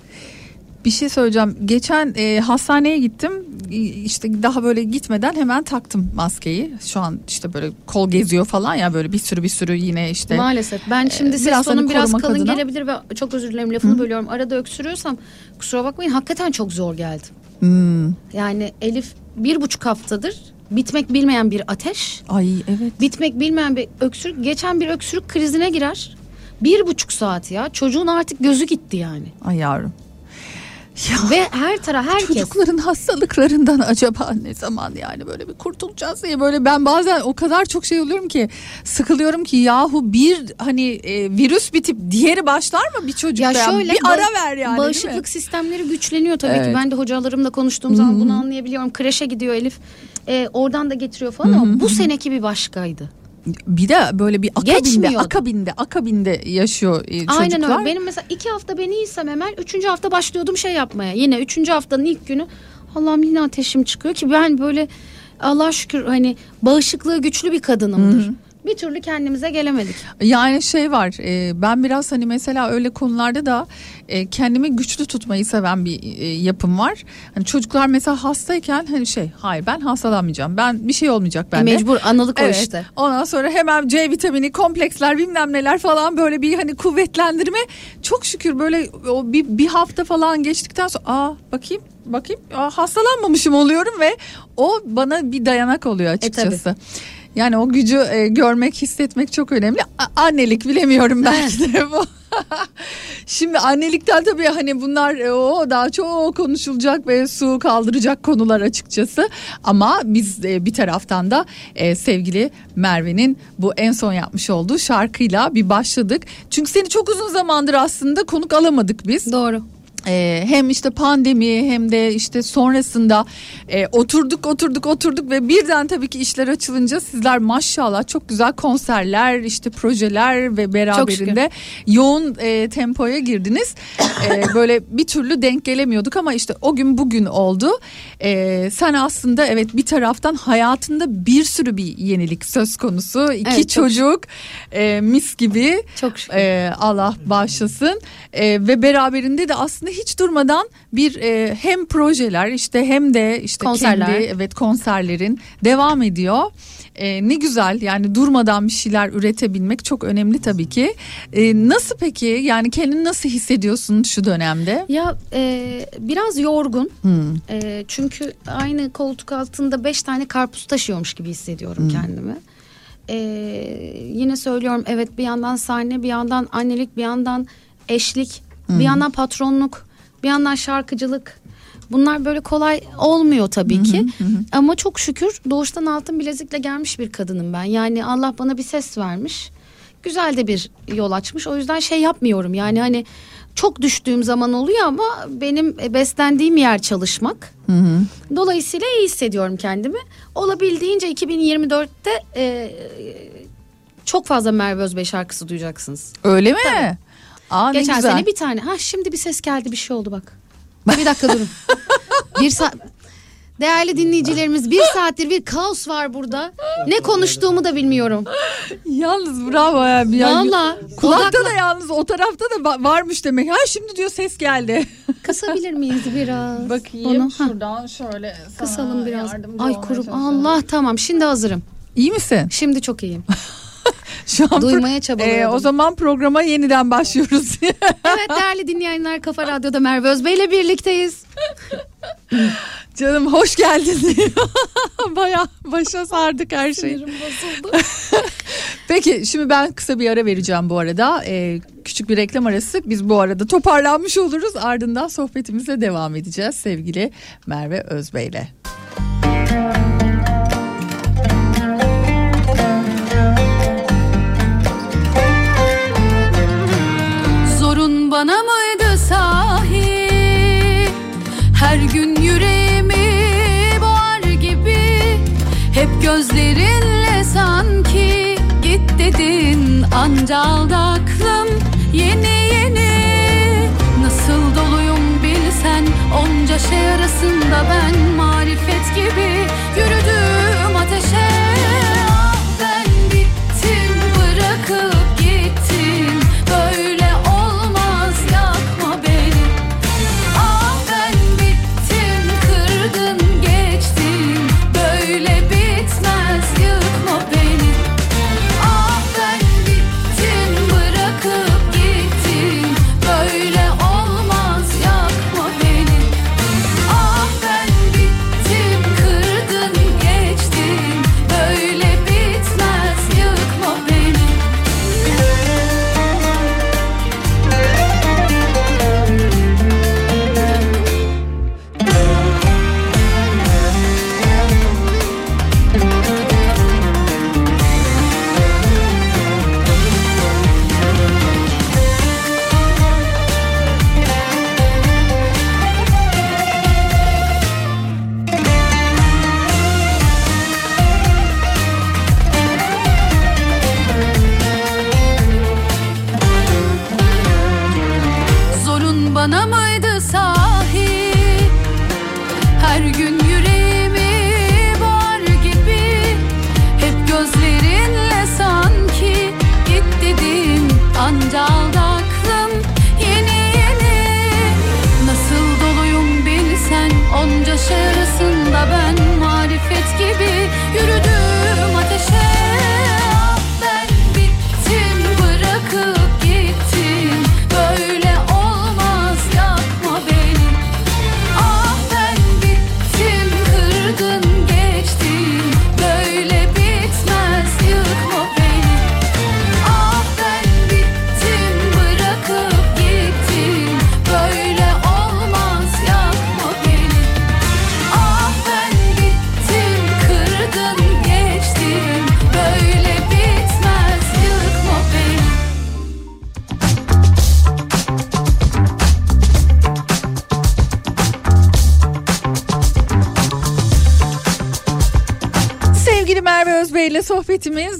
bir şey söyleyeceğim. Geçen e, hastaneye gittim. E, işte daha böyle gitmeden hemen taktım maskeyi. Şu an işte böyle kol geziyor falan ya böyle bir sürü bir sürü yine işte. Maalesef. Ben şimdi Ee, ses biraz tonum hani biraz kalın adına. gelebilir ve çok özür dilerim lafını bölüyorum. Arada öksürüyorsam kusura bakmayın hakikaten çok zor geldi. Hmm. Yani Elif bir buçuk haftadır bitmek bilmeyen bir ateş, Ay evet. bitmek bilmeyen bir öksürük, geçen bir öksürük krizine girer. Bir buçuk saat ya çocuğun artık gözü gitti yani. Ay yavrum. Ya. Ve her taraf herkes. Çocukların hastalıklarından acaba ne zaman yani böyle bir kurtulacağız diye böyle ben bazen o kadar çok şey oluyorum ki sıkılıyorum ki yahu bir hani e, virüs bitip diğeri başlar mı bir çocukta Ya şöyle bir ara ver yani? Bağışıklık sistemleri güçleniyor tabii Evet. ki. Ben de hocalarımla konuştuğum zaman bunu anlayabiliyorum. Kreşe gidiyor Elif. Ee, oradan da getiriyor falan ama bu seneki bir başkaydı. Bir de böyle bir akabinde akabinde akabinde yaşıyor e, çocuklar. Aynen öyle. Benim mesela iki hafta ben iyiysem Emel üçüncü hafta başlıyordum şey yapmaya. Yine üçüncü haftanın ilk günü Allah'ım yine ateşim çıkıyor ki ben böyle Allah şükür hani bağışıklığı güçlü bir kadınımdır. Bir türlü kendimize gelemedik. Yani şey var e, ben biraz hani mesela öyle konularda da e, kendimi güçlü tutmayı seven bir e, yapım var. Hani çocuklar mesela hastayken hani şey hayır ben hastalanmayacağım ben bir şey olmayacak bende. E, Mecbur analık o Evet. işte. Ondan sonra hemen C vitamini kompleksler bilmem neler falan böyle bir hani kuvvetlendirme. Çok şükür böyle o bir, bir hafta falan geçtikten sonra aa bakayım bakayım aa, hastalanmamışım oluyorum ve o bana bir dayanak oluyor açıkçası. Yani o gücü e, görmek, hissetmek çok önemli. A- annelik bilemiyorum belki de bu. Şimdi annelikten tabii hani bunlar e, o daha çok konuşulacak ve su kaldıracak konular açıkçası. Ama biz e, bir taraftan da e, sevgili Merve'nin bu en son yapmış olduğu şarkıyla bir başladık. Çünkü seni çok uzun zamandır aslında konuk alamadık biz. Doğru. Ee, hem işte pandemi hem de işte sonrasında e, oturduk oturduk oturduk ve birden tabii ki işler açılınca sizler maşallah çok güzel konserler işte projeler ve beraberinde yoğun e, tempoya girdiniz. E, böyle bir türlü denk gelemiyorduk ama işte o gün bugün oldu. E, sen aslında evet bir taraftan hayatında bir sürü bir yenilik söz konusu. İki Evet, çocuk e, mis gibi Çok şükür. e, Allah bağışlasın E, ve beraberinde de aslında hiç durmadan bir e, hem projeler işte hem de işte Konserler. kendi evet konserlerin devam ediyor. E, ne güzel yani durmadan bir şeyler üretebilmek çok önemli tabii ki. E, nasıl peki yani kendini nasıl hissediyorsun şu dönemde? Ya e, biraz yorgun. Hmm. E, çünkü aynı koltuk altında beş tane karpuz taşıyormuş gibi hissediyorum kendimi. E, yine söylüyorum evet bir yandan sahne bir yandan annelik bir yandan eşlik bir yandan patronluk bir yandan şarkıcılık. Bunlar böyle kolay olmuyor tabii ki. Ama çok şükür doğuştan altın bilezikle gelmiş bir kadınım ben. Yani Allah bana bir ses vermiş. Güzel de bir yol açmış. O yüzden şey yapmıyorum. Yani hani çok düştüğüm zaman oluyor ama benim e, beslendiğim yer çalışmak. Dolayısıyla iyi hissediyorum kendimi. Olabildiğince 2024'te e, çok fazla Merve Özbey şarkısı duyacaksınız. Öyle mi? Tabii. Aa, ne Geçen güzel. sene bir tane. Ha şimdi bir ses geldi bir şey oldu bak. Bir dakika durun. bir saat. Değerli dinleyicilerimiz bir saattir bir kaos var burada. Ne konuştuğumu da bilmiyorum. Yalnız bravo ya. Yani Valla. Kulakta da yalnız o tarafta da va- varmış demek. Ha şimdi diyor ses geldi. Kısabilir miyiz biraz? Bakayım Onu, ha. şuradan şöyle sana Kısalım biraz. yardımcı Ay olmaya kurum. Allah tamam şimdi hazırım. İyi misin? Şimdi çok iyiyim. Şu an Duymaya Ee, çabalıyordum. o zaman programa yeniden başlıyoruz. evet değerli dinleyenler Kafa Radyo'da Merve Özbey ile birlikteyiz. Canım hoş geldin. Baya başa sardık her şeyi. Peki şimdi ben kısa bir ara vereceğim bu arada. Ee, küçük bir reklam arası. Biz bu arada toparlanmış oluruz. Ardından sohbetimize devam edeceğiz sevgili Merve Özbey'le. Zorun bana mıydı sahi? Her gün yüreğimi boğar gibi Hep gözlerinle sanki Git dedin. Anca aldı aklım Yeni yeni. Nasıl doluyum bilsen Onca şey arasında ben Marifet gibi yürüdüm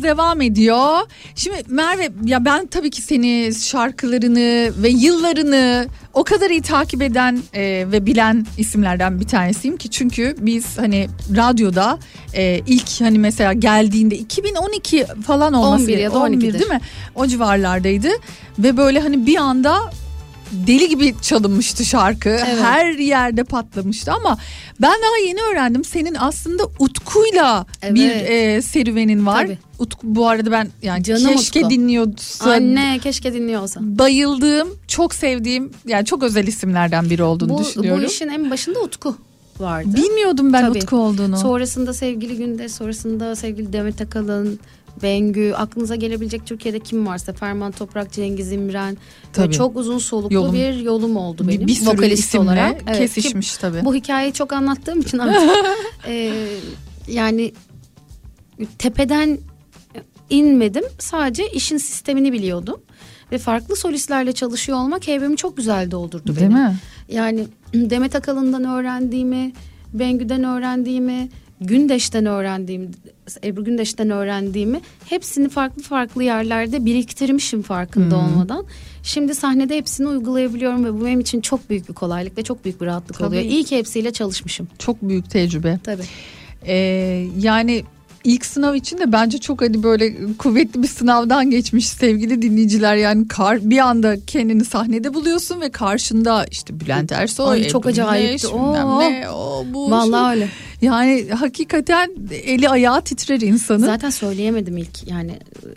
devam ediyor. Şimdi Merve ya ben tabii ki seni şarkılarını ve yıllarını o kadar iyi takip eden e, ve bilen isimlerden bir tanesiyim ki çünkü biz hani radyoda e, ilk hani mesela geldiğinde 2012 falan olması 11 ya da 11 12'dir. değil mi? O civarlardaydı ve böyle hani bir anda deli gibi çalınmıştı şarkı. Her yerde patlamıştı ama ben daha yeni öğrendim senin aslında Utku'yla bir Evet. e, serüvenin var. Tabii. Utku bu arada ben yani Canım keşke Utku. dinliyorsa Anne keşke dinliyorsa. bayıldığım, çok sevdiğim yani çok özel isimlerden biri olduğunu Bu, düşünüyorum. bu işin en başında Utku vardı. Bilmiyordum ben Tabii. Utku olduğunu. Sonrasında sevgili Günde, sonrasında sevgili Demet Akalın, Bengü, aklınıza gelebilecek Türkiye'de kim varsa Ferman Toprak, Cengiz İmren. Tabii. Çok uzun soluklu Yolum. bir yolum oldu Bir- benim. bir sürü vokalist olarak. ki kesişmiş tabii. Bu hikayeyi çok anlattığım için artık e, yani tepeden inmedim. Sadece işin sistemini biliyordum. Ve farklı solistlerle çalışıyor olmak heybemi çok güzel doldurdu Değil benim. mi? Yani Demet Akalın'dan öğrendiğimi, Bengü'den öğrendiğimi, Gündeş'ten öğrendiğim, Ebru Gündeş'ten öğrendiğimi hepsini farklı farklı yerlerde biriktirmişim farkında Hmm. olmadan. Şimdi sahnede hepsini uygulayabiliyorum ve bu benim için çok büyük bir kolaylık ve çok büyük bir rahatlık Tabii. oluyor. İyi ki hepsiyle çalışmışım. Çok büyük tecrübe. Tabii. Ee, yani ilk sınav için de bence çok hani böyle kuvvetli bir sınavdan geçmiş sevgili dinleyiciler. Yani kar, bir anda kendini sahnede buluyorsun ve karşında işte Bülent Ersoy, Ay, çok acayipti. ne, o, bu, Vallahi öyle. Yani hakikaten eli ayağı titrer insanın. Zaten söyleyemedim ilk yani e,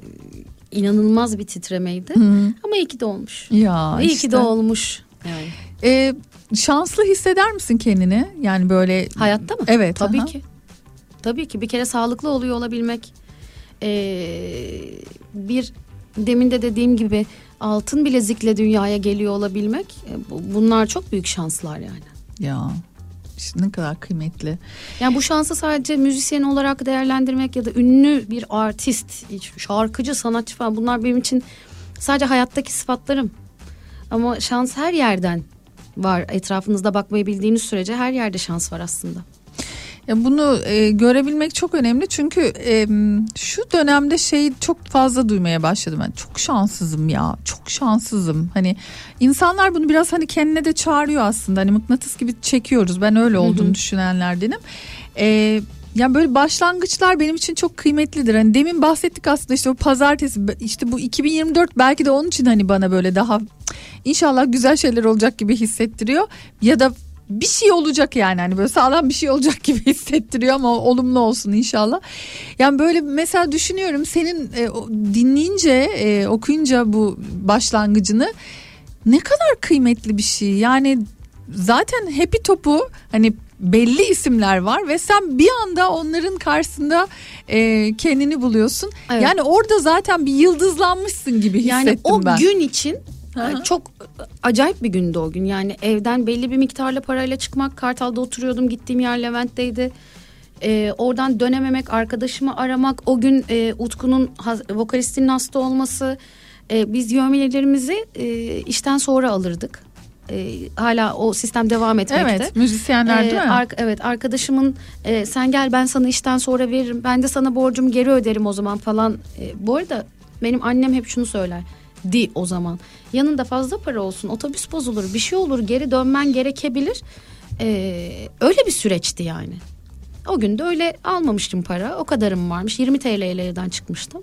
inanılmaz bir titremeydi. Hı. Ama iyi ki de olmuş. Ya iyi işte. ki de olmuş. Yani. Ee, şanslı hisseder misin kendini? Yani böyle Hayatta mı? Evet. Tabii aha. ki. Tabii ki bir kere sağlıklı oluyor olabilmek. Ee, bir demin de dediğim gibi altın bilezikle dünyaya geliyor olabilmek. e, bu- Bunlar çok büyük şanslar yani. Ya işte ne kadar kıymetli. Yani bu şansı sadece müzisyen olarak değerlendirmek ya da ünlü bir artist, şarkıcı, sanatçı falan bunlar benim için sadece hayattaki sıfatlarım. Ama şans her yerden var. Etrafınızda bakmayı bildiğiniz sürece her yerde şans var aslında. Ya bunu e, görebilmek çok önemli çünkü e, şu dönemde şeyi çok fazla duymaya başladım. Ben çok şanssızım ya, çok şanssızım. Hani insanlar bunu biraz hani kendine de çağırıyor aslında. Hani mıknatıs gibi çekiyoruz. Ben öyle olduğunu hı. düşünenlerdenim. E, ya böyle başlangıçlar benim için çok kıymetlidir. Hani demin bahsettik aslında işte o pazartesi işte bu 2024 belki de onun için hani bana böyle daha inşallah güzel şeyler olacak gibi hissettiriyor. Ya da bir şey olacak yani hani böyle sağlam bir şey olacak gibi hissettiriyor ama olumlu olsun inşallah. Yani böyle mesela düşünüyorum senin e, dinleyince e, okuyunca bu başlangıcını ne kadar kıymetli bir şey. Yani zaten Happy Top'u hani belli isimler var ve sen bir anda onların karşısında e, kendini buluyorsun. Evet. Yani orada zaten bir yıldızlanmışsın gibi hissettim Yani o ben. gün için e, çok acayip bir gündü o gün. Yani evden belli bir miktarla parayla çıkmak. Kartal'da oturuyordum. Gittiğim yer Levent'teydi. E, oradan dönememek, arkadaşımı aramak. O gün e, Utku'nun vokalistinin hasta olması. E, biz yövmiyelerimizi e, işten sonra alırdık. E, hala o sistem devam etmekte. Evet müzisyenler değil Ee, mi? ark- evet arkadaşımın e, sen gel ben sana işten sonra veririm ben de sana borcumu geri öderim o zaman falan. E, bu arada benim annem hep şunu söyler. Di o zaman. Yanında fazla para olsun otobüs bozulur bir şey olur geri dönmen gerekebilir. E, öyle bir süreçti yani. O gün de öyle almamıştım para o kadarım varmış 20 TL ile evden çıkmıştım.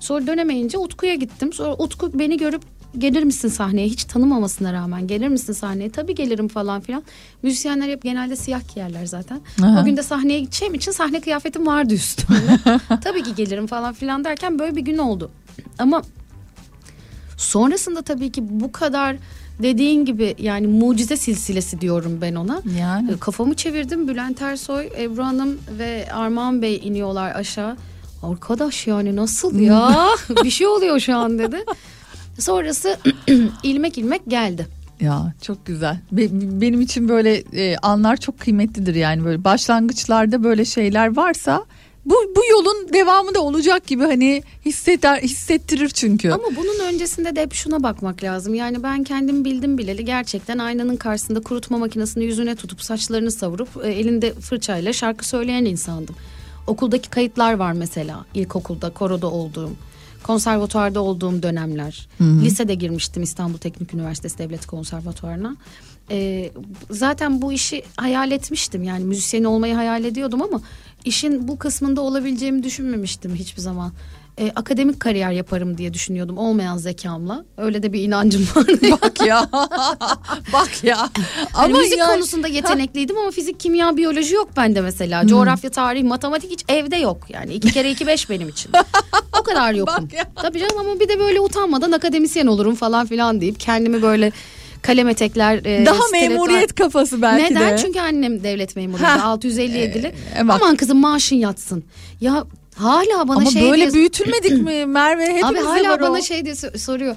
Sonra dönemeyince Utku'ya gittim. Sonra Utku beni görüp gelir misin sahneye hiç tanımamasına rağmen gelir misin sahneye tabii gelirim falan filan. Müzisyenler hep genelde siyah giyerler zaten. Aha. O gün de sahneye gideceğim için sahne kıyafetim vardı üstümde. tabii ki gelirim falan filan derken böyle bir gün oldu. Ama sonrasında tabii ki bu kadar dediğin gibi yani mucize silsilesi diyorum ben ona. Yani. E, Kafamı çevirdim Bülent Ersoy, Ebru Hanım ve Armağan Bey iniyorlar aşağı. Arkadaş yani nasıl ya bir şey oluyor şu an dedi. Sonrası ilmek ilmek geldi. Ya çok güzel. Be- benim için böyle e, anlar çok kıymetlidir yani böyle başlangıçlarda böyle şeyler varsa bu bu yolun devamı da olacak gibi hani hisseder hissettirir çünkü. Ama bunun öncesinde de hep şuna bakmak lazım. Yani ben kendim bildim bileli gerçekten aynanın karşısında kurutma makinesini yüzüne tutup saçlarını savurup e, elinde fırçayla şarkı söyleyen insandım. okuldaki kayıtlar var mesela. İlkokulda, koroda olduğum, konservatuarda olduğum dönemler. Lisede girmiştim İstanbul Teknik Üniversitesi Devlet Konservatuarına. Ee, zaten bu işi hayal etmiştim. Yani müzisyen olmayı hayal ediyordum ama işin bu kısmında olabileceğimi düşünmemiştim hiçbir zaman. Ee, akademik kariyer yaparım diye düşünüyordum olmayan zekamla. Öyle de bir inancım var. Bak ya. Bak ya. Hani Ama müzik yani- konusunda yetenekliydim ama fizik, kimya, biyoloji yok bende mesela. Coğrafya, tarih, matematik hiç evde yok. Yani iki kere iki beş benim için. o kadar yokum. Tabii canım ama bir de böyle utanmadan akademisyen olurum falan filan deyip kendimi böyle kalem etekler... e, Daha memuriyet kafası belki Neden? de. Çünkü annem devlet memuru. Heh. 657'li. e, bak. Aman kızım maaşın yatsın. Ya hala bana Ama şey böyle büyütülmedik mi Merve? Abi hala bana o. şey diye sor- soruyor.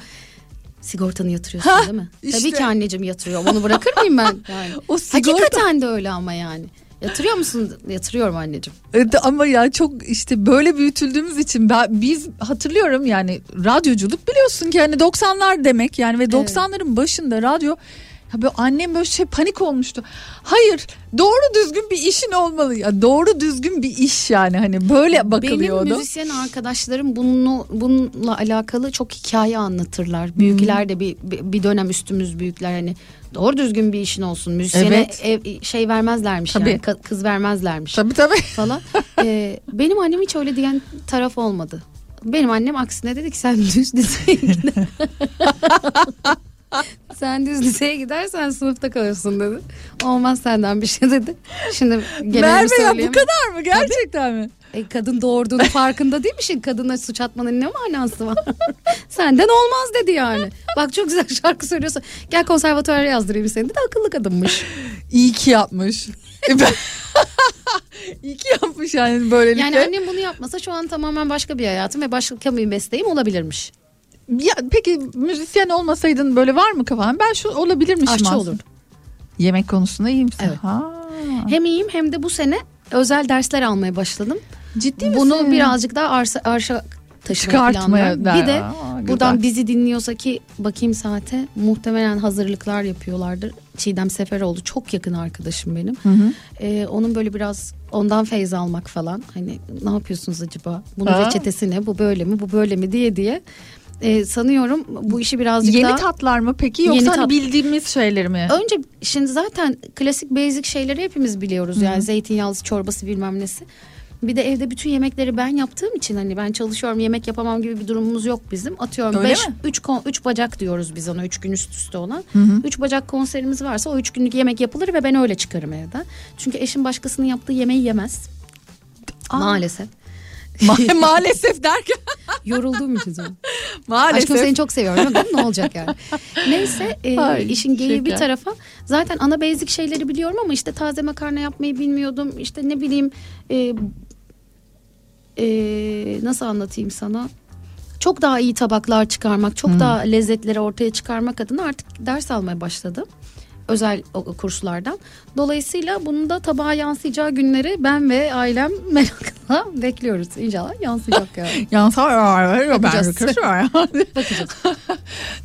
Sigortanı yatırıyorsun Ha, değil mi? işte. Tabii ki anneciğim yatırıyor. Onu bırakır mıyım ben? Yani. O sigorta- Hakikaten de öyle ama yani. Yatırıyor musun? Yatırıyorum anneciğim. Evet, ama ya çok işte böyle büyütüldüğümüz için ben, biz hatırlıyorum yani radyoculuk biliyorsun ki hani 90'lar demek yani ve 90'ların başında radyo ya böyle annem böyle şey panik olmuştu. Hayır doğru düzgün bir işin olmalı ya doğru düzgün bir iş yani hani böyle bakılıyordu. Benim müzisyen arkadaşlarım bunu bununla alakalı çok hikaye anlatırlar. Büyükler de bir bir dönem üstümüz büyükler hani doğru düzgün bir işin olsun. Müzisyene Evet. ev, şey vermezlermiş Tabii. yani kız vermezlermiş. Tabii tabii. Falan. Ee, benim annem hiç öyle diyen taraf olmadı. Benim annem aksine dedi ki sen düz liseye. sen düz liseye gidersen sınıfta kalırsın dedi. Olmaz senden bir şey dedi. Şimdi Merve ya bu kadar mı gerçekten mi? E, kadın doğurduğunu farkında değil misin? Kadına suç atmanın ne manası var? Senden olmaz dedi yani. Bak çok güzel şarkı söylüyorsun. Gel konservatuara yazdırayım seni de akıllı kadınmış. İyi ki yapmış. E İyi ki yapmış yani böylelikle. Yani annem bunu yapmasa şu an tamamen başka bir hayatım ve başka bir mesleğim olabilirmiş. Ya, peki müzisyen olmasaydın böyle var mı kafan? Ben şu olabilirmişim Aşçı aslında. olurdum. Yemek konusunda iyi misin? Evet. Ha. Hem iyiyim hem de bu sene özel dersler almaya başladım. Ciddi Bunu misin? birazcık daha arsa, arşa planlıyorum. der- Bir de Aa, buradan bizi dinliyorsa ki bakayım saate muhtemelen hazırlıklar yapıyorlardır. Çiğdem Seferoğlu çok yakın arkadaşım benim. Ee, onun böyle biraz ondan feyz almak falan. Hani ne yapıyorsunuz acaba? Bunun Ha. reçetesi ne? Bu böyle mi? Bu böyle mi diye diye. Ee, sanıyorum bu işi birazcık Yeni daha... tatlar mı peki yoksa Yeni hani tat- bildiğimiz şeyler mi? Önce şimdi zaten klasik basic şeyleri hepimiz biliyoruz. Yani zeytinyağlı çorbası bilmem nesi. Bir de evde bütün yemekleri ben yaptığım için hani ben çalışıyorum yemek yapamam gibi bir durumumuz yok bizim. Atıyorum Öyle 5 mi? 3 3 bacak diyoruz biz ona 3 gün üst üste olan. 3 bacak konserimiz varsa o 3 günlük yemek yapılır ve ben öyle çıkarım evden. Çünkü eşim başkasının yaptığı yemeği yemez. Maalesef. Ma- maalesef derken Yorulduğum için söylüyorum. maalesef. Aşkım seni çok seviyorum ama ne olacak yani. Neyse e, Ay, işin geyiği bir tarafa. Zaten ana basic şeyleri biliyorum ama işte taze makarna yapmayı bilmiyordum. İşte ne bileyim e, e, nasıl anlatayım sana. Çok daha iyi tabaklar çıkarmak, çok daha lezzetleri ortaya çıkarmak adına artık ders almaya başladım. Özel kurslardan. Dolayısıyla bunun da tabağa yansıyacağı günleri ben ve ailem merakla bekliyoruz. İnşallah yansıyacak yani. Yansar ben Bakacağız. Bakacağız.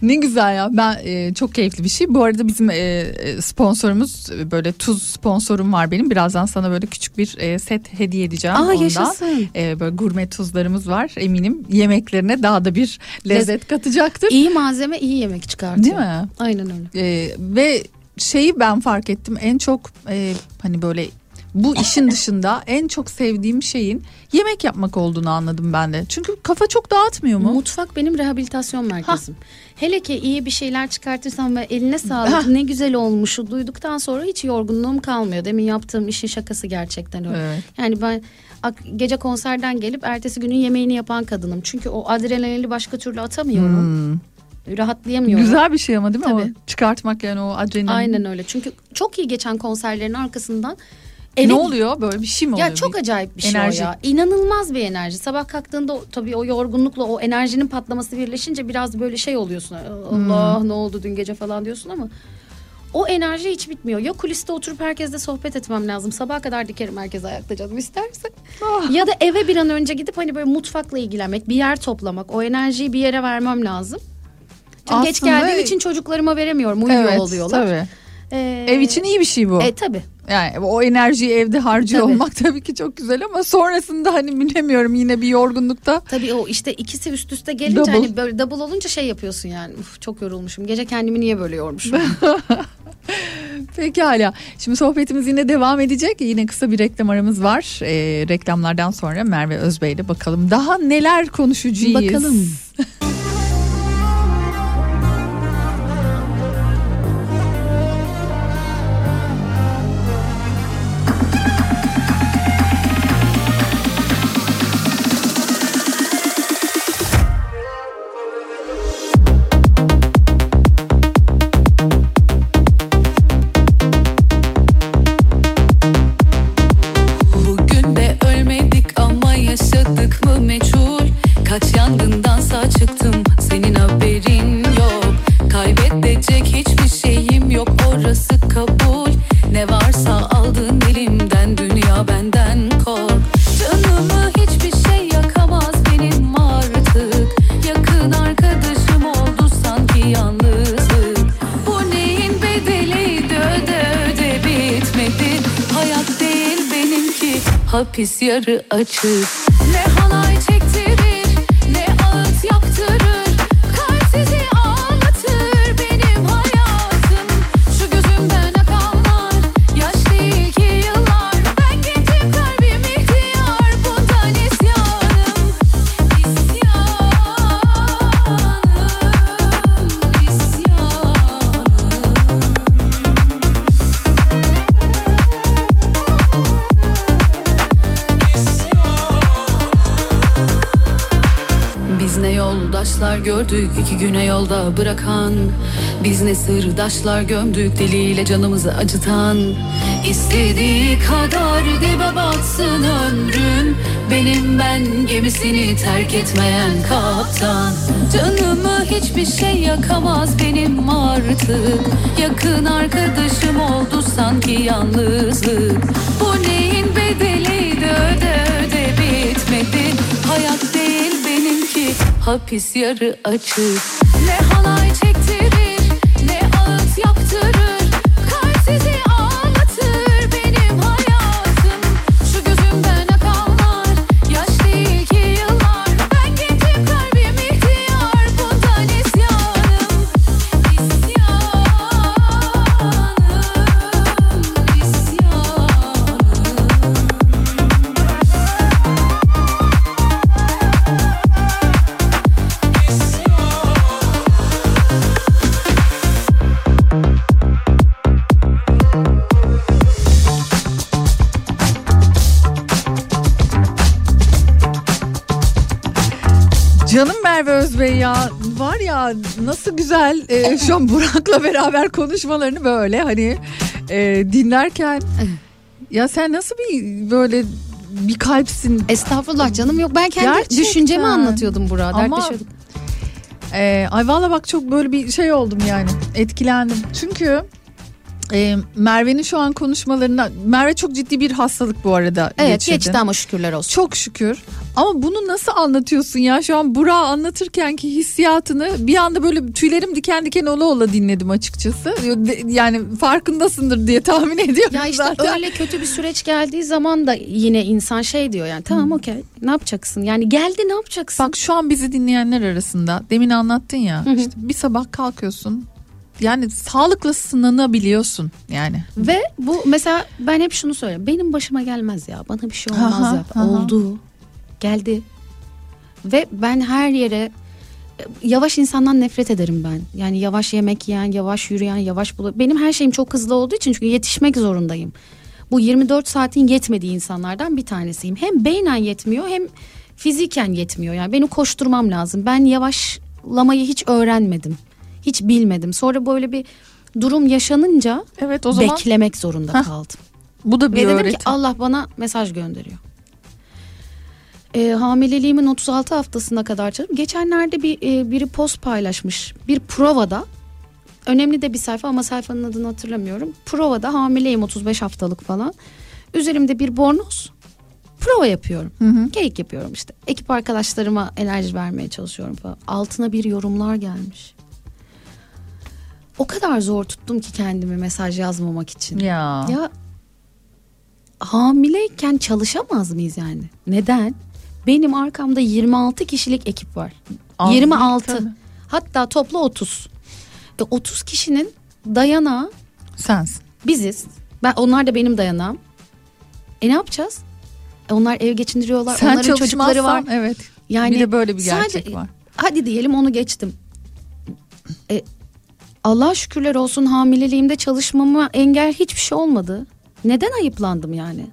ne güzel ya. Ben e, çok keyifli bir şey. Bu arada bizim e, e, sponsorumuz böyle tuz sponsorum var benim. Birazdan sana böyle küçük bir e, set hediye edeceğim. Aa, ondan. yaşasın. E, böyle gurme tuzlarımız var. Eminim yemeklerine daha da bir lezzet katacaktır. İyi malzeme iyi yemek çıkartıyor. Değil mi? Aynen öyle. E, ve şeyi ben fark ettim. En çok e, hani böyle bu işin dışında en çok sevdiğim şeyin yemek yapmak olduğunu anladım ben de. Çünkü kafa çok dağıtmıyor mu? Mutfak benim rehabilitasyon merkezim. Hele ki iyi bir şeyler çıkartırsam ve eline sağlık ne güzel olmuşu duyduktan sonra hiç yorgunluğum kalmıyor. Demin yaptığım işin şakası gerçekten öyle. Evet. Yani ben gece konserden gelip ertesi günün yemeğini yapan kadınım. Çünkü o adrenalini başka türlü atamıyorum. Rahatlayamıyorum. Güzel bir şey ama değil mi Tabii. o? Çıkartmak yani o adrenalin. Aynen öyle. Çünkü çok iyi geçen konserlerin arkasından Ne eve- oluyor böyle bir şey mi oluyor? Ya çok acayip bir şey enerji. o ya. İnanılmaz bir enerji. Sabah kalktığında tabii o yorgunlukla o enerjinin patlaması birleşince biraz böyle şey oluyorsun. Allah Hmm. ne oldu dün gece falan diyorsun ama o enerji hiç bitmiyor. Ya kuliste oturup herkesle sohbet etmem lazım. Sabaha kadar dikerim herkes ayakta canım isterse. Ah. Ya da eve bir an önce gidip hani böyle mutfakla ilgilenmek, bir yer toplamak, o enerjiyi bir yere vermem lazım. Çünkü geç Aslında- geldiğim için çocuklarıma veremiyorum. Uyuyor Evet oluyorlar. tabii. Ee, Ev için iyi bir şey bu. E tabi. Yani o enerjiyi evde harcıyor Tabii. olmak tabii ki çok güzel ama sonrasında hani bilemiyorum yine bir yorgunlukta. Tabii o işte ikisi üst üste gelince Double. hani böyle double olunca şey yapıyorsun yani. Uf, çok yorulmuşum. Gece kendimi niye böyle yormuşum? Pekala. Şimdi sohbetimiz yine devam edecek. Yine kısa bir reklam aramız var. Ee, reklamlardan sonra Merve Özbey ile bakalım daha neler konuşacağız. Bakalım. hapis yarı açık gördük iki güne yolda bırakan. Biz ne sırdaşlar gömdük diliyle canımızı acıtan. İstediği kadar dibe batsın ömrüm Benim ben gemisini terk etmeyen kaptan. Canımı hiçbir şey yakamaz benim artık. Yakın arkadaşım oldu sanki yalnızlık. Bu neyin bedeliydi öde öde bitmedi. Hayat hapis yarı açık ya nasıl güzel e, şu an Burak'la beraber konuşmalarını böyle hani e, dinlerken ya sen nasıl bir böyle bir kalpsin. Estağfurullah canım yok ben kendi Gerçekten. düşüncemi anlatıyordum Burak'a Ama- dertleşiyorduk. E, ay valla bak çok böyle bir şey oldum yani etkilendim. Çünkü e, Merve'nin şu an konuşmalarında Merve çok ciddi bir hastalık bu arada Evet geçirdi. geçti ama şükürler olsun. Çok şükür. Ama bunu nasıl anlatıyorsun ya? Şu an Burak'a anlatırken ki hissiyatını bir anda böyle tüylerim diken diken ola ola dinledim açıkçası. Yani farkındasındır diye tahmin ediyorum Ya işte zaten. öyle kötü bir süreç geldiği zaman da yine insan şey diyor yani tamam okey ne yapacaksın? Yani geldi ne yapacaksın? Bak şu an bizi dinleyenler arasında demin anlattın ya işte bir sabah kalkıyorsun yani sağlıklı sınanabiliyorsun yani. Ve bu mesela ben hep şunu söylüyorum. Benim başıma gelmez ya. Bana bir şey olmaz Aha, ya. aha. Oldu. Geldi. Ve ben her yere yavaş insandan nefret ederim ben. Yani yavaş yemek yiyen, yavaş yürüyen, yavaş bulu. Benim her şeyim çok hızlı olduğu için çünkü yetişmek zorundayım. Bu 24 saatin yetmediği insanlardan bir tanesiyim. Hem beynen yetmiyor hem fiziken yetmiyor. Yani benim koşturmam lazım. Ben yavaşlamayı hiç öğrenmedim. Hiç bilmedim. Sonra böyle bir durum yaşanınca Evet o zaman beklemek zorunda Heh. kaldım. bu da bir Ve dedim öğreti. ki Allah bana mesaj gönderiyor. Ee, hamileliğimin 36 haftasına kadar çalıştım. Geçenlerde bir e, biri post paylaşmış. Bir provada önemli de bir sayfa ama sayfanın adını hatırlamıyorum. Provada hamileyim 35 haftalık falan. Üzerimde bir bornoz. Prova yapıyorum. Keyik yapıyorum işte. Ekip arkadaşlarıma enerji vermeye çalışıyorum falan. Altına bir yorumlar gelmiş. O kadar zor tuttum ki kendimi mesaj yazmamak için. Ya. Ya hamileyken çalışamaz mıyız yani? Neden? Benim arkamda 26 kişilik ekip var. Değil 26. tabii. Hatta toplu 30. E 30 kişinin dayanağı Sensin. biziz. Ben onlar da benim dayanağım. E ne yapacağız? E onlar ev geçindiriyorlar. Sen Onların çocukları var. evet. Yani bir de böyle bir sadece- gerçek var. Hadi diyelim onu geçtim. E, Allah şükürler olsun hamileliğimde çalışmama engel hiçbir şey olmadı. Neden ayıplandım yani?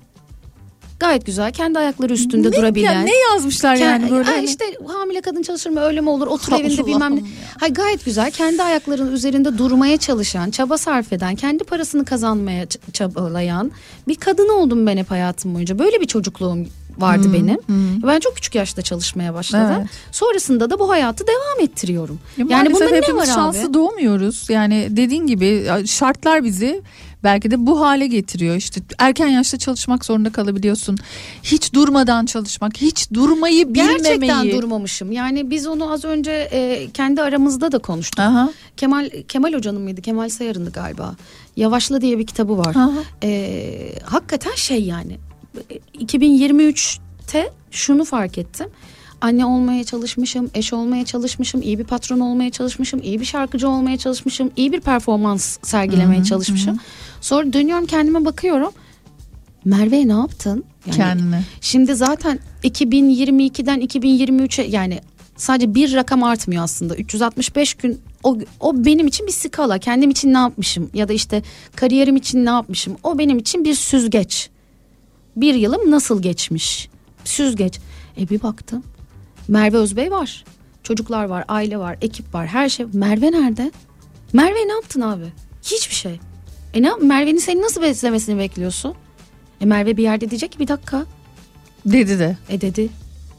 Gayet güzel kendi ayakları üstünde Ne- durabilen. ya ne yazmışlar yani Ke- böyle Ha hani? işte hamile kadın çalışır mı öyle mi olur otur Allah evinde bilmem ne. Hayır gayet güzel kendi ayaklarının üzerinde durmaya çalışan, çaba sarf eden, kendi parasını kazanmaya çabalayan bir kadın oldum ben hep hayatım boyunca. Böyle bir çocukluğum vardı Hmm, benim. hmm. Ben çok küçük yaşta çalışmaya başladım. Evet. Sonrasında da bu hayatı devam ettiriyorum. Ya yani bunda ne var şanslı abi? doğmuyoruz. Yani dediğin gibi şartlar bizi belki de bu hale getiriyor. İşte erken yaşta çalışmak zorunda kalabiliyorsun. Hiç durmadan çalışmak, hiç durmayı bilmemeyi. Gerçekten durmamışım. Yani biz onu az önce e, kendi aramızda da konuştuk. Aha. Kemal Kemal Hoca'nın mıydı? Kemal Sayar'ındı galiba. Yavaşla diye bir kitabı var. E, hakikaten şey yani. E, 2023'te şunu fark ettim. Anne olmaya çalışmışım, eş olmaya çalışmışım, iyi bir patron olmaya çalışmışım, iyi bir şarkıcı olmaya çalışmışım, iyi bir performans sergilemeye Hı hı, çalışmışım. Sonra dönüyorum kendime bakıyorum. Merve ne yaptın? Yani Kendine. Şimdi zaten 2022'den 2023'e yani sadece bir rakam artmıyor aslında. 365 gün o, o benim için bir skala. Kendim için ne yapmışım ya da işte kariyerim için ne yapmışım. O benim için bir süzgeç. Bir yılım nasıl geçmiş? Süzgeç. E bir baktım. Merve Özbey var. Çocuklar var, aile var, ekip var, her şey. Merve nerede? Merve ne yaptın abi? Hiçbir şey. E ne Merve'nin seni nasıl beslemesini bekliyorsun? E Merve bir yerde diyecek ki bir dakika. Dedi de. E dedi.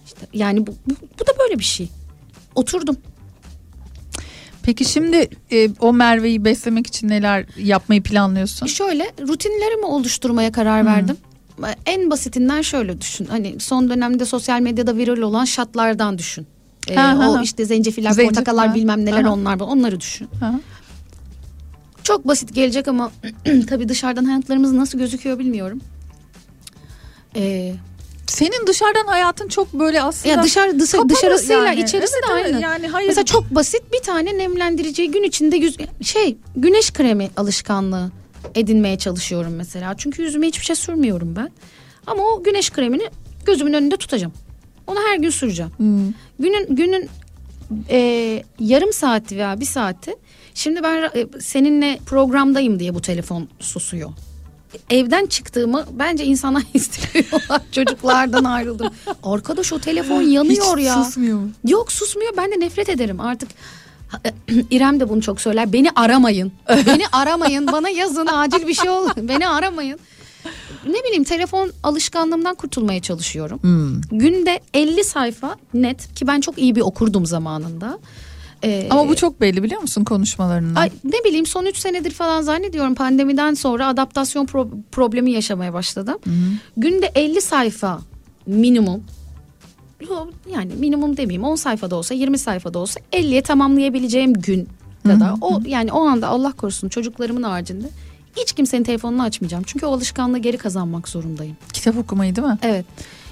İşte yani bu, bu, bu da böyle bir şey. Oturdum. Peki şimdi e, o Merve'yi beslemek için neler yapmayı planlıyorsun? Şöyle rutinlerimi oluşturmaya karar verdim. En basitinden şöyle düşün. Hani son dönemde sosyal medyada viral olan şatlardan düşün. Ee, Ha, ha, o ha. işte zencefiller, Zencefil, portakallar ha. bilmem neler Aha. onlar onları düşün. Aha. Çok basit gelecek ama tabii dışarıdan hayatlarımız nasıl gözüküyor bilmiyorum. Ee, Senin dışarıdan hayatın çok böyle aslında ya dışarı dışarı kapalı dışarısıyla yani. içerisi Evet, de aynı. Yani hayır. Mesela çok basit bir tane nemlendiriciyi gün içinde yüz, şey güneş kremi alışkanlığı edinmeye çalışıyorum mesela. Çünkü yüzüme hiçbir şey sürmüyorum ben. Ama o güneş kremini gözümün önünde tutacağım. Onu her gün süreceğim. Hmm. Günün günün e, yarım saati veya bir saati. Şimdi ben e, seninle programdayım diye bu telefon susuyor. Evden çıktığımı bence insanlar hissediyorlar. Çocuklardan ayrıldım. Arkadaş o telefon yanıyor Hiç ya. susmuyor mu? Yok susmuyor. Ben de nefret ederim artık. İrem de bunu çok söyler. Beni aramayın. Beni aramayın. Bana yazın acil bir şey olur. Beni aramayın. Ne bileyim telefon alışkanlığımdan kurtulmaya çalışıyorum. Hmm. Günde 50 sayfa net ki ben çok iyi bir okurdum zamanında. Ee, Ama bu çok belli biliyor musun konuşmalarından? Ay, ne bileyim son 3 senedir falan zannediyorum pandemiden sonra adaptasyon pro- problemi yaşamaya başladım. Günde 50 sayfa minimum yani minimum demeyeyim 10 sayfada olsa 20 sayfada olsa 50'ye tamamlayabileceğim gün kadar. O yani o anda Allah korusun çocuklarımın haricinde hiç kimsenin telefonunu açmayacağım. Çünkü o alışkanlığı geri kazanmak zorundayım. Kitap okumayı değil mi? Evet.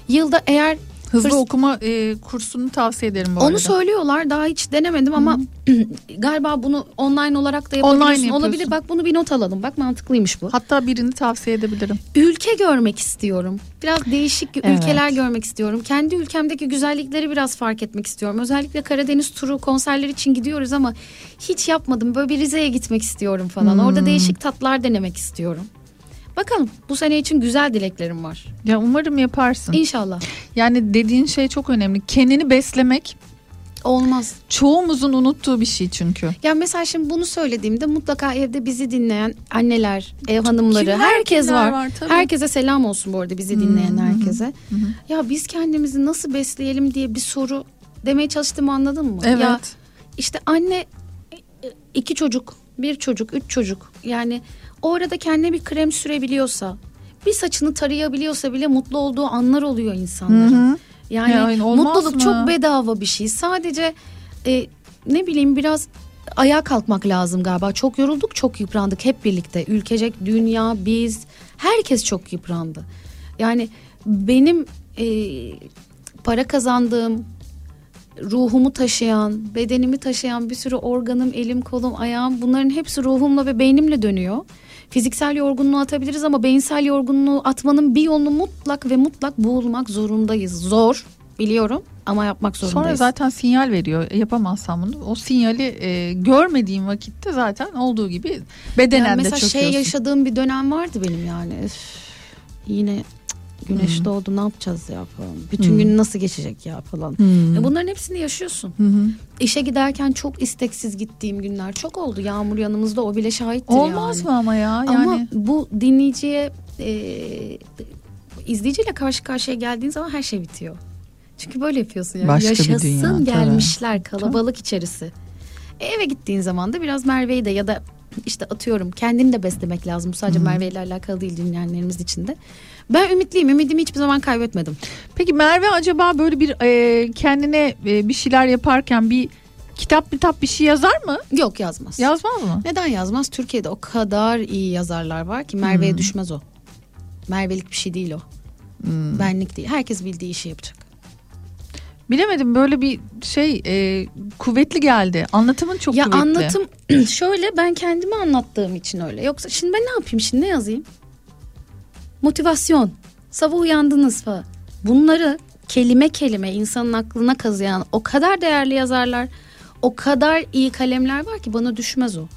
Yılda eğer Hızlı Hırs- okuma e, kursunu tavsiye ederim bu Onu arada. söylüyorlar daha hiç denemedim ama galiba bunu online olarak da yapabiliyorsun. Online yapıyorsun. Olabilir bak bunu bir not alalım. Bak mantıklıymış bu. Hatta birini tavsiye edebilirim. Ülke görmek istiyorum. Biraz değişik Evet. ülkeler görmek istiyorum. Kendi ülkemdeki güzellikleri biraz fark etmek istiyorum. Özellikle Karadeniz turu konserler için gidiyoruz ama hiç yapmadım. Böyle bir Rize'ye gitmek istiyorum falan. Hmm. Orada değişik tatlar denemek istiyorum. Bakalım bu sene için güzel dileklerim var. Ya umarım yaparsın. İnşallah. Yani dediğin şey çok önemli. Kendini beslemek Olmaz. çoğumuzun unuttuğu bir şey çünkü. Ya mesela şimdi bunu söylediğimde mutlaka evde bizi dinleyen anneler, ev hanımları, Kimler, herkes kimler var. var, tabii. herkese selam olsun bu arada bizi dinleyen Hı hı, herkese. hı. Ya biz kendimizi nasıl besleyelim diye bir soru demeye çalıştığımı anladın mı? Evet. Ya işte anne iki çocuk, bir çocuk, üç çocuk. Yani o arada kendine bir krem sürebiliyorsa, bir saçını tarayabiliyorsa bile mutlu olduğu anlar oluyor insanların. Hı hı. Yani Yani mutluluk mı? çok bedava bir şey. Sadece e, ne bileyim biraz ayağa kalkmak lazım galiba. Çok yorulduk, çok yıprandık hep birlikte. Ülkecek, dünya, biz, herkes çok yıprandı. Yani benim e, para kazandığım, ruhumu taşıyan, bedenimi taşıyan bir sürü organım, elim, kolum, ayağım bunların hepsi ruhumla ve beynimle dönüyor. Fiziksel yorgunluğu atabiliriz ama beyinsel yorgunluğu atmanın bir yolunu mutlak ve mutlak bulmak zorundayız. Zor biliyorum ama yapmak zorundayız. Sonra zaten sinyal veriyor. Yapamazsan bunu. O sinyali e, görmediğin vakitte zaten olduğu gibi bedenen Yani de mesela çöküyorsun. şey yaşadığım bir dönem vardı benim yani. Üf, yine güneş Hmm. doğdu ne yapacağız ya falan. Bütün Hmm. gün nasıl geçecek ya falan. Hmm. E bunların hepsini yaşıyorsun. Hı hı. İşe giderken çok isteksiz gittiğim günler çok oldu. Yağmur yanımızda o bile şahittir Olmaz yani. mı ama ya? Ama Yani bu dinleyiciye e, izleyiciyle karşı karşıya geldiğin zaman her şey bitiyor. Çünkü böyle yapıyorsun yani. Başka bir Yaşasın dünya, tabii. gelmişler kalabalık içerisi. E, eve gittiğin zaman da biraz Merve'yi de ya da işte atıyorum kendini de beslemek lazım. Bu sadece. Merve ile alakalı değil dinleyenlerimiz için de. Ben ümitliyim. Ümidimi hiçbir zaman kaybetmedim. Peki Merve acaba böyle bir e, kendine e, bir şeyler yaparken bir kitap kitap bir şey yazar mı? Yok yazmaz. Yazmaz mı? Neden yazmaz? Türkiye'de o kadar iyi yazarlar var ki Merve'ye Hmm. düşmez o. Mervelik bir şey değil o. Hmm. Benlik değil. Herkes bildiği işi yapacak. Bilemedim böyle bir şey e, kuvvetli geldi. Anlatımın çok ya kuvvetli. anlatım şöyle ben kendimi anlattığım için öyle. Yoksa şimdi ben ne yapayım şimdi ne yazayım? Motivasyon. Sabah uyandınız falan. Bunları kelime kelime insanın aklına kazıyan o kadar değerli yazarlar, o kadar iyi kalemler var ki bana düşmez o.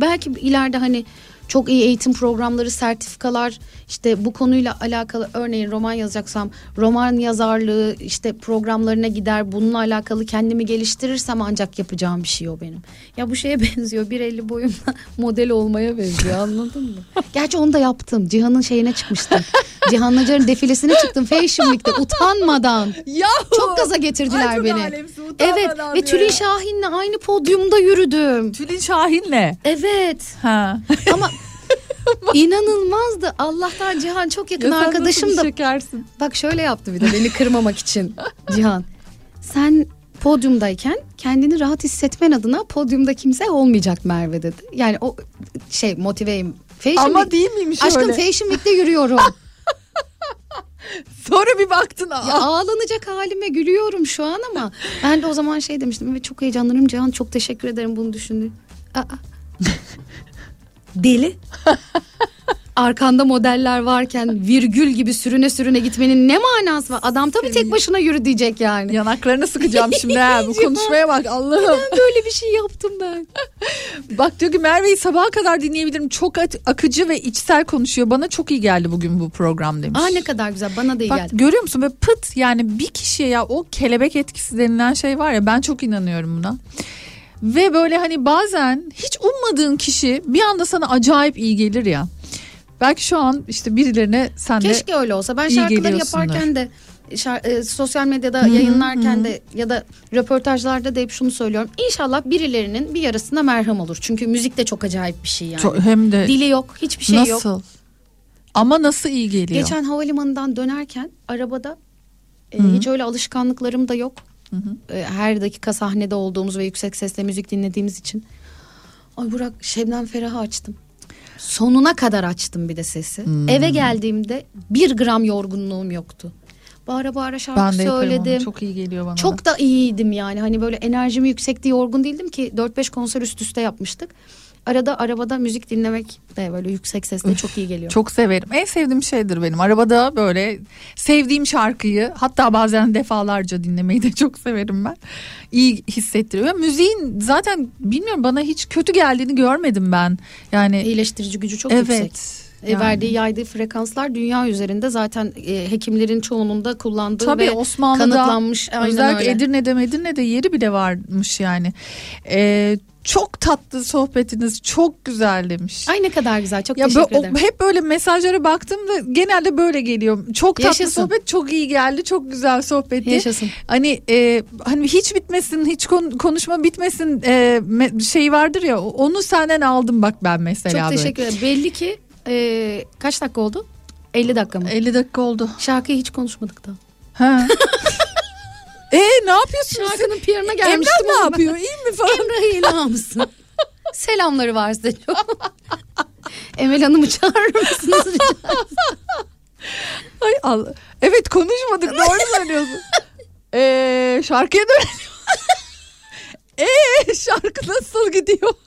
Belki ileride hani çok iyi eğitim programları, sertifikalar işte bu konuyla alakalı örneğin roman yazacaksam roman yazarlığı işte programlarına gider bununla alakalı kendimi geliştirirsem ancak yapacağım bir şey o benim. Ya bu şeye benziyor 1.50 boyumla model olmaya benziyor anladın mı? Gerçi onu da yaptım. Cihan'ın şeyine çıkmıştım. Cihan Nacar'ın defilesine çıktım Fashion Week'te utanmadan. Yahu! Çok gaza getirdiler Ay beni. alemsin, Evet ve Tülin. Şahin'le aynı podyumda yürüdüm. Tülin Şahin'le. Evet. Ha. Ama inanılmazdı. Allah'tan Cihan çok yakın Ya arkadaşım da. şekersin. Bak şöyle yaptı bir de beni kırmamak için Cihan. Sen podyumdayken kendini rahat hissetmen adına podyumda kimse olmayacak Merve dedi. Yani o şey motiveyim. Fashion Ama Week- değil miymiş Aşkım öyle? Fashion Week'te yürüyorum. Sonra bir baktın. Ya aa, ağlanacak halime gülüyorum şu an ama ben de o zaman şey demiştim. Evet çok heyecanlanırım Cihan çok teşekkür ederim bunu düşündüğün. Aa. Deli. Arkanda modeller varken virgül gibi sürüne sürüne gitmenin ne manası var? Adam tabii tek başına yürü diyecek yani. Yanaklarını sıkacağım şimdi ha. Bu konuşmaya bak Allah'ım. Neden böyle bir şey yaptım ben? Bak diyor ki Merve'yi sabaha kadar dinleyebilirim. Çok akıcı ve içsel konuşuyor. Bana çok iyi geldi bugün bu program demiş. Aa ne kadar güzel bana da iyi Bak geldi. görüyor musun böyle pıt yani bir kişiye ya o kelebek etkisi denilen şey var ya ben çok inanıyorum buna. Ve böyle hani bazen hiç ummadığın kişi bir anda sana acayip iyi gelir ya. Belki şu an işte birilerine sen de Keşke öyle olsa. Ben şarkıları yaparken de şar- e, sosyal medyada hı, yayınlarken hı. de ya da röportajlarda da hep şunu söylüyorum. İnşallah birilerinin bir yarısına merhem olur. Çünkü müzik de çok acayip bir şey yani. Çok- hem de Dili yok, hiçbir şey yok. nasıl? Ama nasıl iyi geliyor? Geçen havalimanından dönerken arabada e, hiç öyle alışkanlıklarım da yok. E, her dakika sahnede olduğumuz ve yüksek sesle müzik dinlediğimiz için. Ay Burak Şebnem Ferah'ı açtım. Sonuna kadar açtım bir de sesi. Hmm. Eve geldiğimde bir gram yorgunluğum yoktu. Bağıra bağıra şarkı ben de söyledim. onu. Çok iyi geliyor bana. Çok da iyiydim yani. Hani böyle enerjimi yüksekti, yorgun değildim ki 4-5 konser üst üste yapmıştık. Arada arabada müzik dinlemek de böyle yüksek sesle çok iyi geliyor. Çok severim. En sevdiğim şeydir benim. Arabada böyle sevdiğim şarkıyı hatta bazen defalarca dinlemeyi de çok severim ben. İyi hissettiriyor. Müziğin zaten bilmiyorum bana hiç kötü geldiğini görmedim ben. Yani iyileştirici gücü çok evet. yüksek. E, Yani. Verdiği yaydığı frekanslar dünya üzerinde zaten e, hekimlerin çoğunun da kullandığı Tabii ve Osmanlı'da kanıtlanmış. Aynen özellikle öyle. Edirne'de Edirne'de yeri bile varmış yani. Ee, çok tatlı sohbetiniz çok güzel demiş. Ay ne kadar güzel çok Ya teşekkür ederim. hep böyle mesajlara baktığımda genelde böyle geliyor. Çok tatlı Yaşasın. sohbet, çok iyi geldi, çok güzel sohbetti. Yaşasın. Hani e, hani hiç bitmesin, hiç kon- konuşma bitmesin e, me- şey vardır ya. Onu senden aldım bak ben mesela Çok teşekkür ederim. Belli ki e, kaç dakika oldu? 50 dakika mı? 50 dakika oldu. Şarkıyı hiç konuşmadık da. Ha. e ne yapıyorsunuz? Şarkının Emrah gelmiştim. ne ama ben. yapıyor? İyi mi falan? Emrah ilah mısın? Selamları var size çok. Emel Hanım'ı çağırır mısınız? rica Ay Allah. Evet konuşmadık doğru söylüyorsun. Ee, şarkıya dönelim. Ee, şarkı nasıl gidiyor?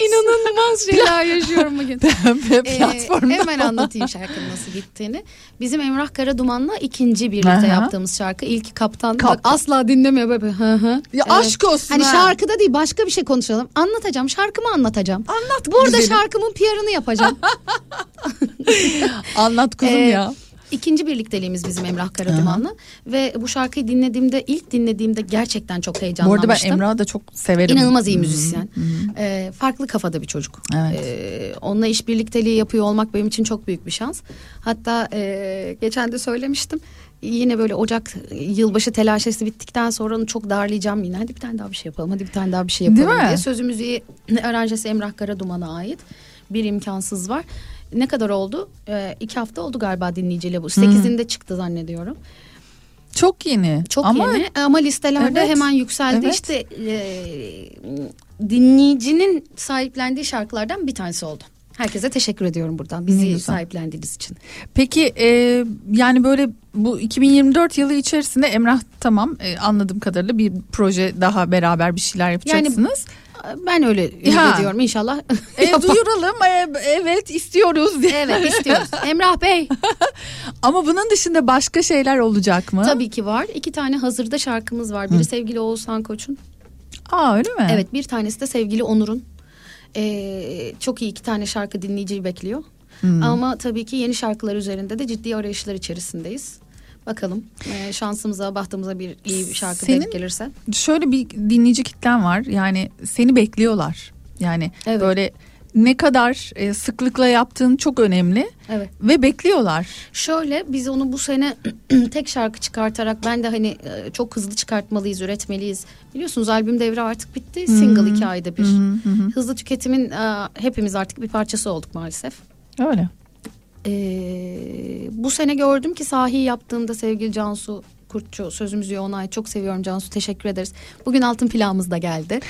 İnanılmaz şeyler yaşıyorum bugün. Ee, Platformda. hemen anlatayım şarkının nasıl gittiğini. Bizim Emrah Karaduman'la ikinci birlikte yaptığımız şarkı. İlki kaptan. Bak Kaptan. asla dinlemiyor böyle. Hı hı. Ya aşk olsun Hani ha. şarkıda değil başka bir şey konuşalım. Anlatacağım şarkımı anlatacağım. Anlat Burada güzelim. şarkımın PR'ını yapacağım. Anlat kuzum Ee, ya. İkinci birlikteliğimiz bizim Emrah Karaduman'la. Ve bu şarkıyı dinlediğimde ilk dinlediğimde gerçekten çok Bu arada heyecanlanmıştım. ben Emrah'ı da çok severim. İnanılmaz iyi müzisyen. Ee, farklı kafada bir çocuk. Evet. Ee, onunla iş birlikteliği yapıyor olmak benim için çok büyük bir şans. Hatta e, geçen de söylemiştim. Yine böyle Ocak yılbaşı telaşesi bittikten sonra onu çok darlayacağım yine. Hadi bir tane daha bir şey yapalım. Hadi bir tane daha bir şey Değil yapalım mi? diye. Sözü müziği aranjesi Emrah Karaduman'a ait. Bir imkansız var. Ne kadar oldu? Ee, iki hafta oldu galiba dinleyiciyle bu. Sekizinde çıktı zannediyorum. Çok yeni. Çok Ama yeni ama listelerde Evet. hemen yükseldi. Evet. İşte e, dinleyicinin sahiplendiği şarkılardan bir tanesi oldu. Herkese teşekkür ediyorum buradan bizi sahiplendiğiniz için. Peki e, yani böyle bu 2024 yılı içerisinde Emrah tamam e, anladığım kadarıyla bir proje daha beraber bir şeyler yapacaksınız. Ben öyle ümit ediyorum inşallah. E, duyuralım e, evet istiyoruz diye. Evet istiyoruz. Emrah Bey. Ama bunun dışında başka şeyler olacak mı? Tabii ki var. İki tane hazırda şarkımız var. Biri sevgili Oğuzhan Koç'un. Aa öyle mi? Evet bir tanesi de sevgili Onur'un. Ee, çok iyi iki tane şarkı dinleyiciyi bekliyor. Hmm. Ama tabii ki yeni şarkılar üzerinde de ciddi arayışlar içerisindeyiz. Bakalım ee, şansımıza bahtımıza bir iyi bir şarkı Senin- denk gelirse. Şöyle bir dinleyici kitlen var. Yani seni bekliyorlar. Yani Evet. böyle ne kadar e, sıklıkla yaptığın çok önemli Evet. ve bekliyorlar. Şöyle biz onu bu sene tek şarkı çıkartarak ben de hani e, çok hızlı çıkartmalıyız, üretmeliyiz. Biliyorsunuz albüm devri artık bitti. Single iki ayda bir. Hızlı tüketimin e, hepimiz artık bir parçası olduk maalesef. Öyle. Ee, bu sene gördüm ki sahi yaptığımda sevgili Cansu Kurtçu sözümüzü ona ait. Çok seviyorum Cansu teşekkür ederiz. Bugün altın plağımız da geldi.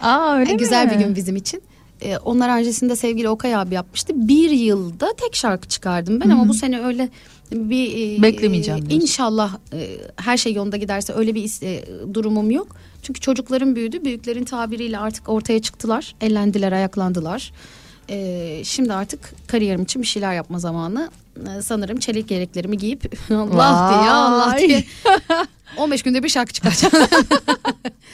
Aa öyle Ee, Güzel mi? bir gün bizim için. Ee, onlar aranjesinde sevgili Okay abi yapmıştı. Bir yılda tek şarkı çıkardım ben ama bu sene öyle bir e, Beklemeyeceğim diyorsun. İnşallah e, her şey yolunda giderse öyle bir e, durumum yok. Çünkü çocukların büyüdü. Büyüklerin tabiriyle artık ortaya çıktılar. Ellendiler, ayaklandılar. Ee, şimdi artık kariyerim için bir şeyler yapma zamanı. Ee, sanırım çelik yeleklerimi giyip Allah diye Allah diye 15 günde bir şarkı çıkaracağım.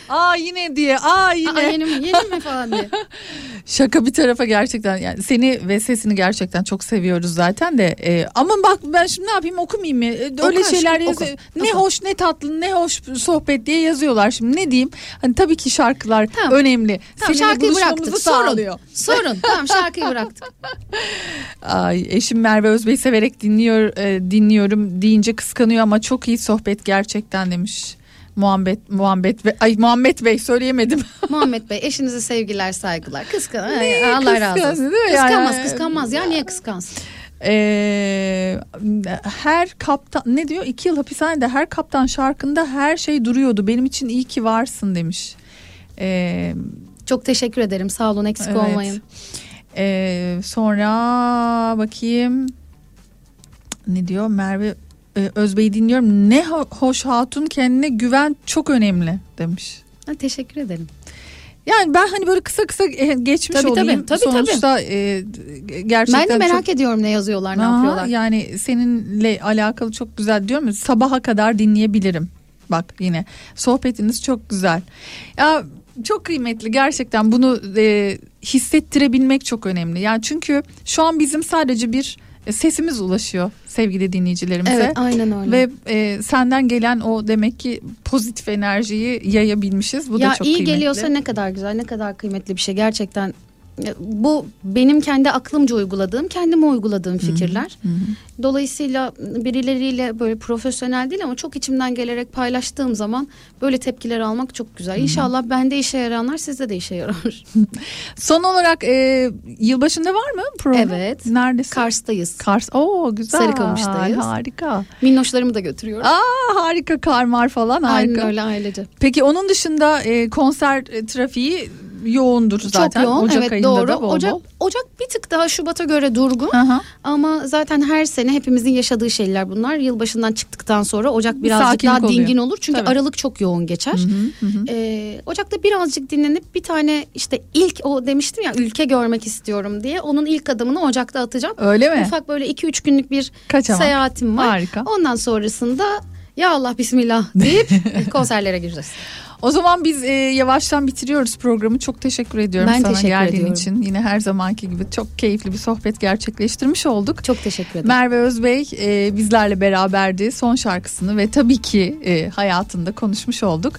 Aa yine diye. Aa yine. Aa, yeni mi, yeni mi falan diye. Şaka bir tarafa gerçekten yani seni ve sesini gerçekten çok seviyoruz zaten de e, ama bak ben şimdi ne yapayım okumayayım mı? E, Öyle şeyler yazıyor. Ne hoş ne tatlı ne hoş sohbet diye yazıyorlar şimdi ne diyeyim? Hani tabii ki şarkılar Tamam. önemli. Tamam Seninle şarkıyı bıraktık. Sorun. Sorun. Tamam şarkıyı bıraktık. Ay eşim Merve Özbey severek dinliyor e, dinliyorum deyince kıskanıyor ama çok iyi sohbet gerçekten demiş. Muhammed Muhammed ve ay Muhammed Bey söyleyemedim. Muhammed Bey eşinize sevgiler saygılar. Kıskan. Allah razı olsun. değil mi? Yani- Kıskanmaz kıskanmaz ya niye kıskansın? Ee, her kaptan ne diyor iki yıl hapishanede her kaptan şarkında her şey duruyordu benim için iyi ki varsın demiş. Ee, Çok teşekkür ederim. Sağ olun eksik Evet. olmayın. e, sonra bakayım ne diyor Merve e, Özbey'i dinliyorum ne ho- hoş hatun kendine güven çok önemli demiş. Ha, teşekkür ederim. Yani ben hani böyle kısa kısa e, geçmiş Tabii, tabii, olayım. tabii, Sonuçta e, gerçekten ben de merak çok- ediyorum ne yazıyorlar ne Aha, yapıyorlar. Yani seninle alakalı çok güzel diyorum ya sabaha kadar dinleyebilirim. Bak yine sohbetiniz çok güzel. Ya çok kıymetli gerçekten bunu e, hissettirebilmek çok önemli. Yani çünkü şu an bizim sadece bir sesimiz ulaşıyor sevgili dinleyicilerimize. Evet aynen öyle. Ve e, senden gelen o demek ki pozitif enerjiyi yayabilmişiz. Bu ya da çok iyi kıymetli. geliyorsa ne kadar güzel ne kadar kıymetli bir şey gerçekten bu benim kendi aklımca uyguladığım, kendime uyguladığım fikirler. Dolayısıyla birileriyle böyle profesyonel değil ama çok içimden gelerek paylaştığım zaman böyle tepkiler almak çok güzel. İnşallah bende işe yarayanlar sizde de işe yarar. Son olarak e, yılbaşında var mı program? Evet. Neredesin? Kars'tayız. Kars. Oo güzel. Sarıkamış'tayız. Harika. Minnoşlarımı da götürüyorum. Aa harika karmar falan harika. Aynen öyle ailece. Peki onun dışında e, konser trafiği yoğundur zaten. Çok yoğun Ocak evet ayında doğru. da bol Ocak, bol. Ocak bir tık daha Şubat'a göre durgun. Aha. Ama zaten her sene hepimizin yaşadığı şeyler bunlar. Yılbaşından çıktıktan sonra Ocak birazcık sakinlik daha oluyor. dingin olur. Çünkü Tabii. Aralık çok yoğun geçer. Ee, Ocak'ta birazcık dinlenip bir tane işte ilk o demiştim ya ülke görmek istiyorum diye. Onun ilk adımını Ocak'ta atacağım. Öyle mi? Ufak böyle 2-3 günlük bir Kaçamak. seyahatim var. Harika. Ondan sonrasında ya Allah bismillah deyip konserlere gireceğiz. O zaman biz e, yavaştan bitiriyoruz programı. Çok teşekkür ediyorum Ben sana teşekkür geldiğin ediyorum. için. Yine her zamanki gibi çok keyifli bir sohbet gerçekleştirmiş olduk. Çok teşekkür ederim. Merve Özbey e, bizlerle beraberdi. Son şarkısını ve tabii ki e, hayatında konuşmuş olduk.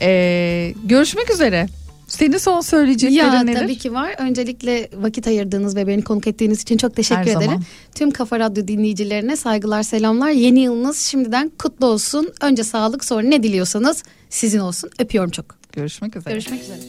E, görüşmek üzere. Senin son söyleyeceklerin Ya nedir? tabii ki var. Öncelikle vakit ayırdığınız ve beni konuk ettiğiniz için çok teşekkür Her ederim. zaman. Tüm Kafa Radyo dinleyicilerine saygılar, selamlar. Yeni yılınız şimdiden kutlu olsun. Önce sağlık, sonra ne diliyorsanız sizin olsun. Öpüyorum çok. Görüşmek üzere. Görüşmek üzere.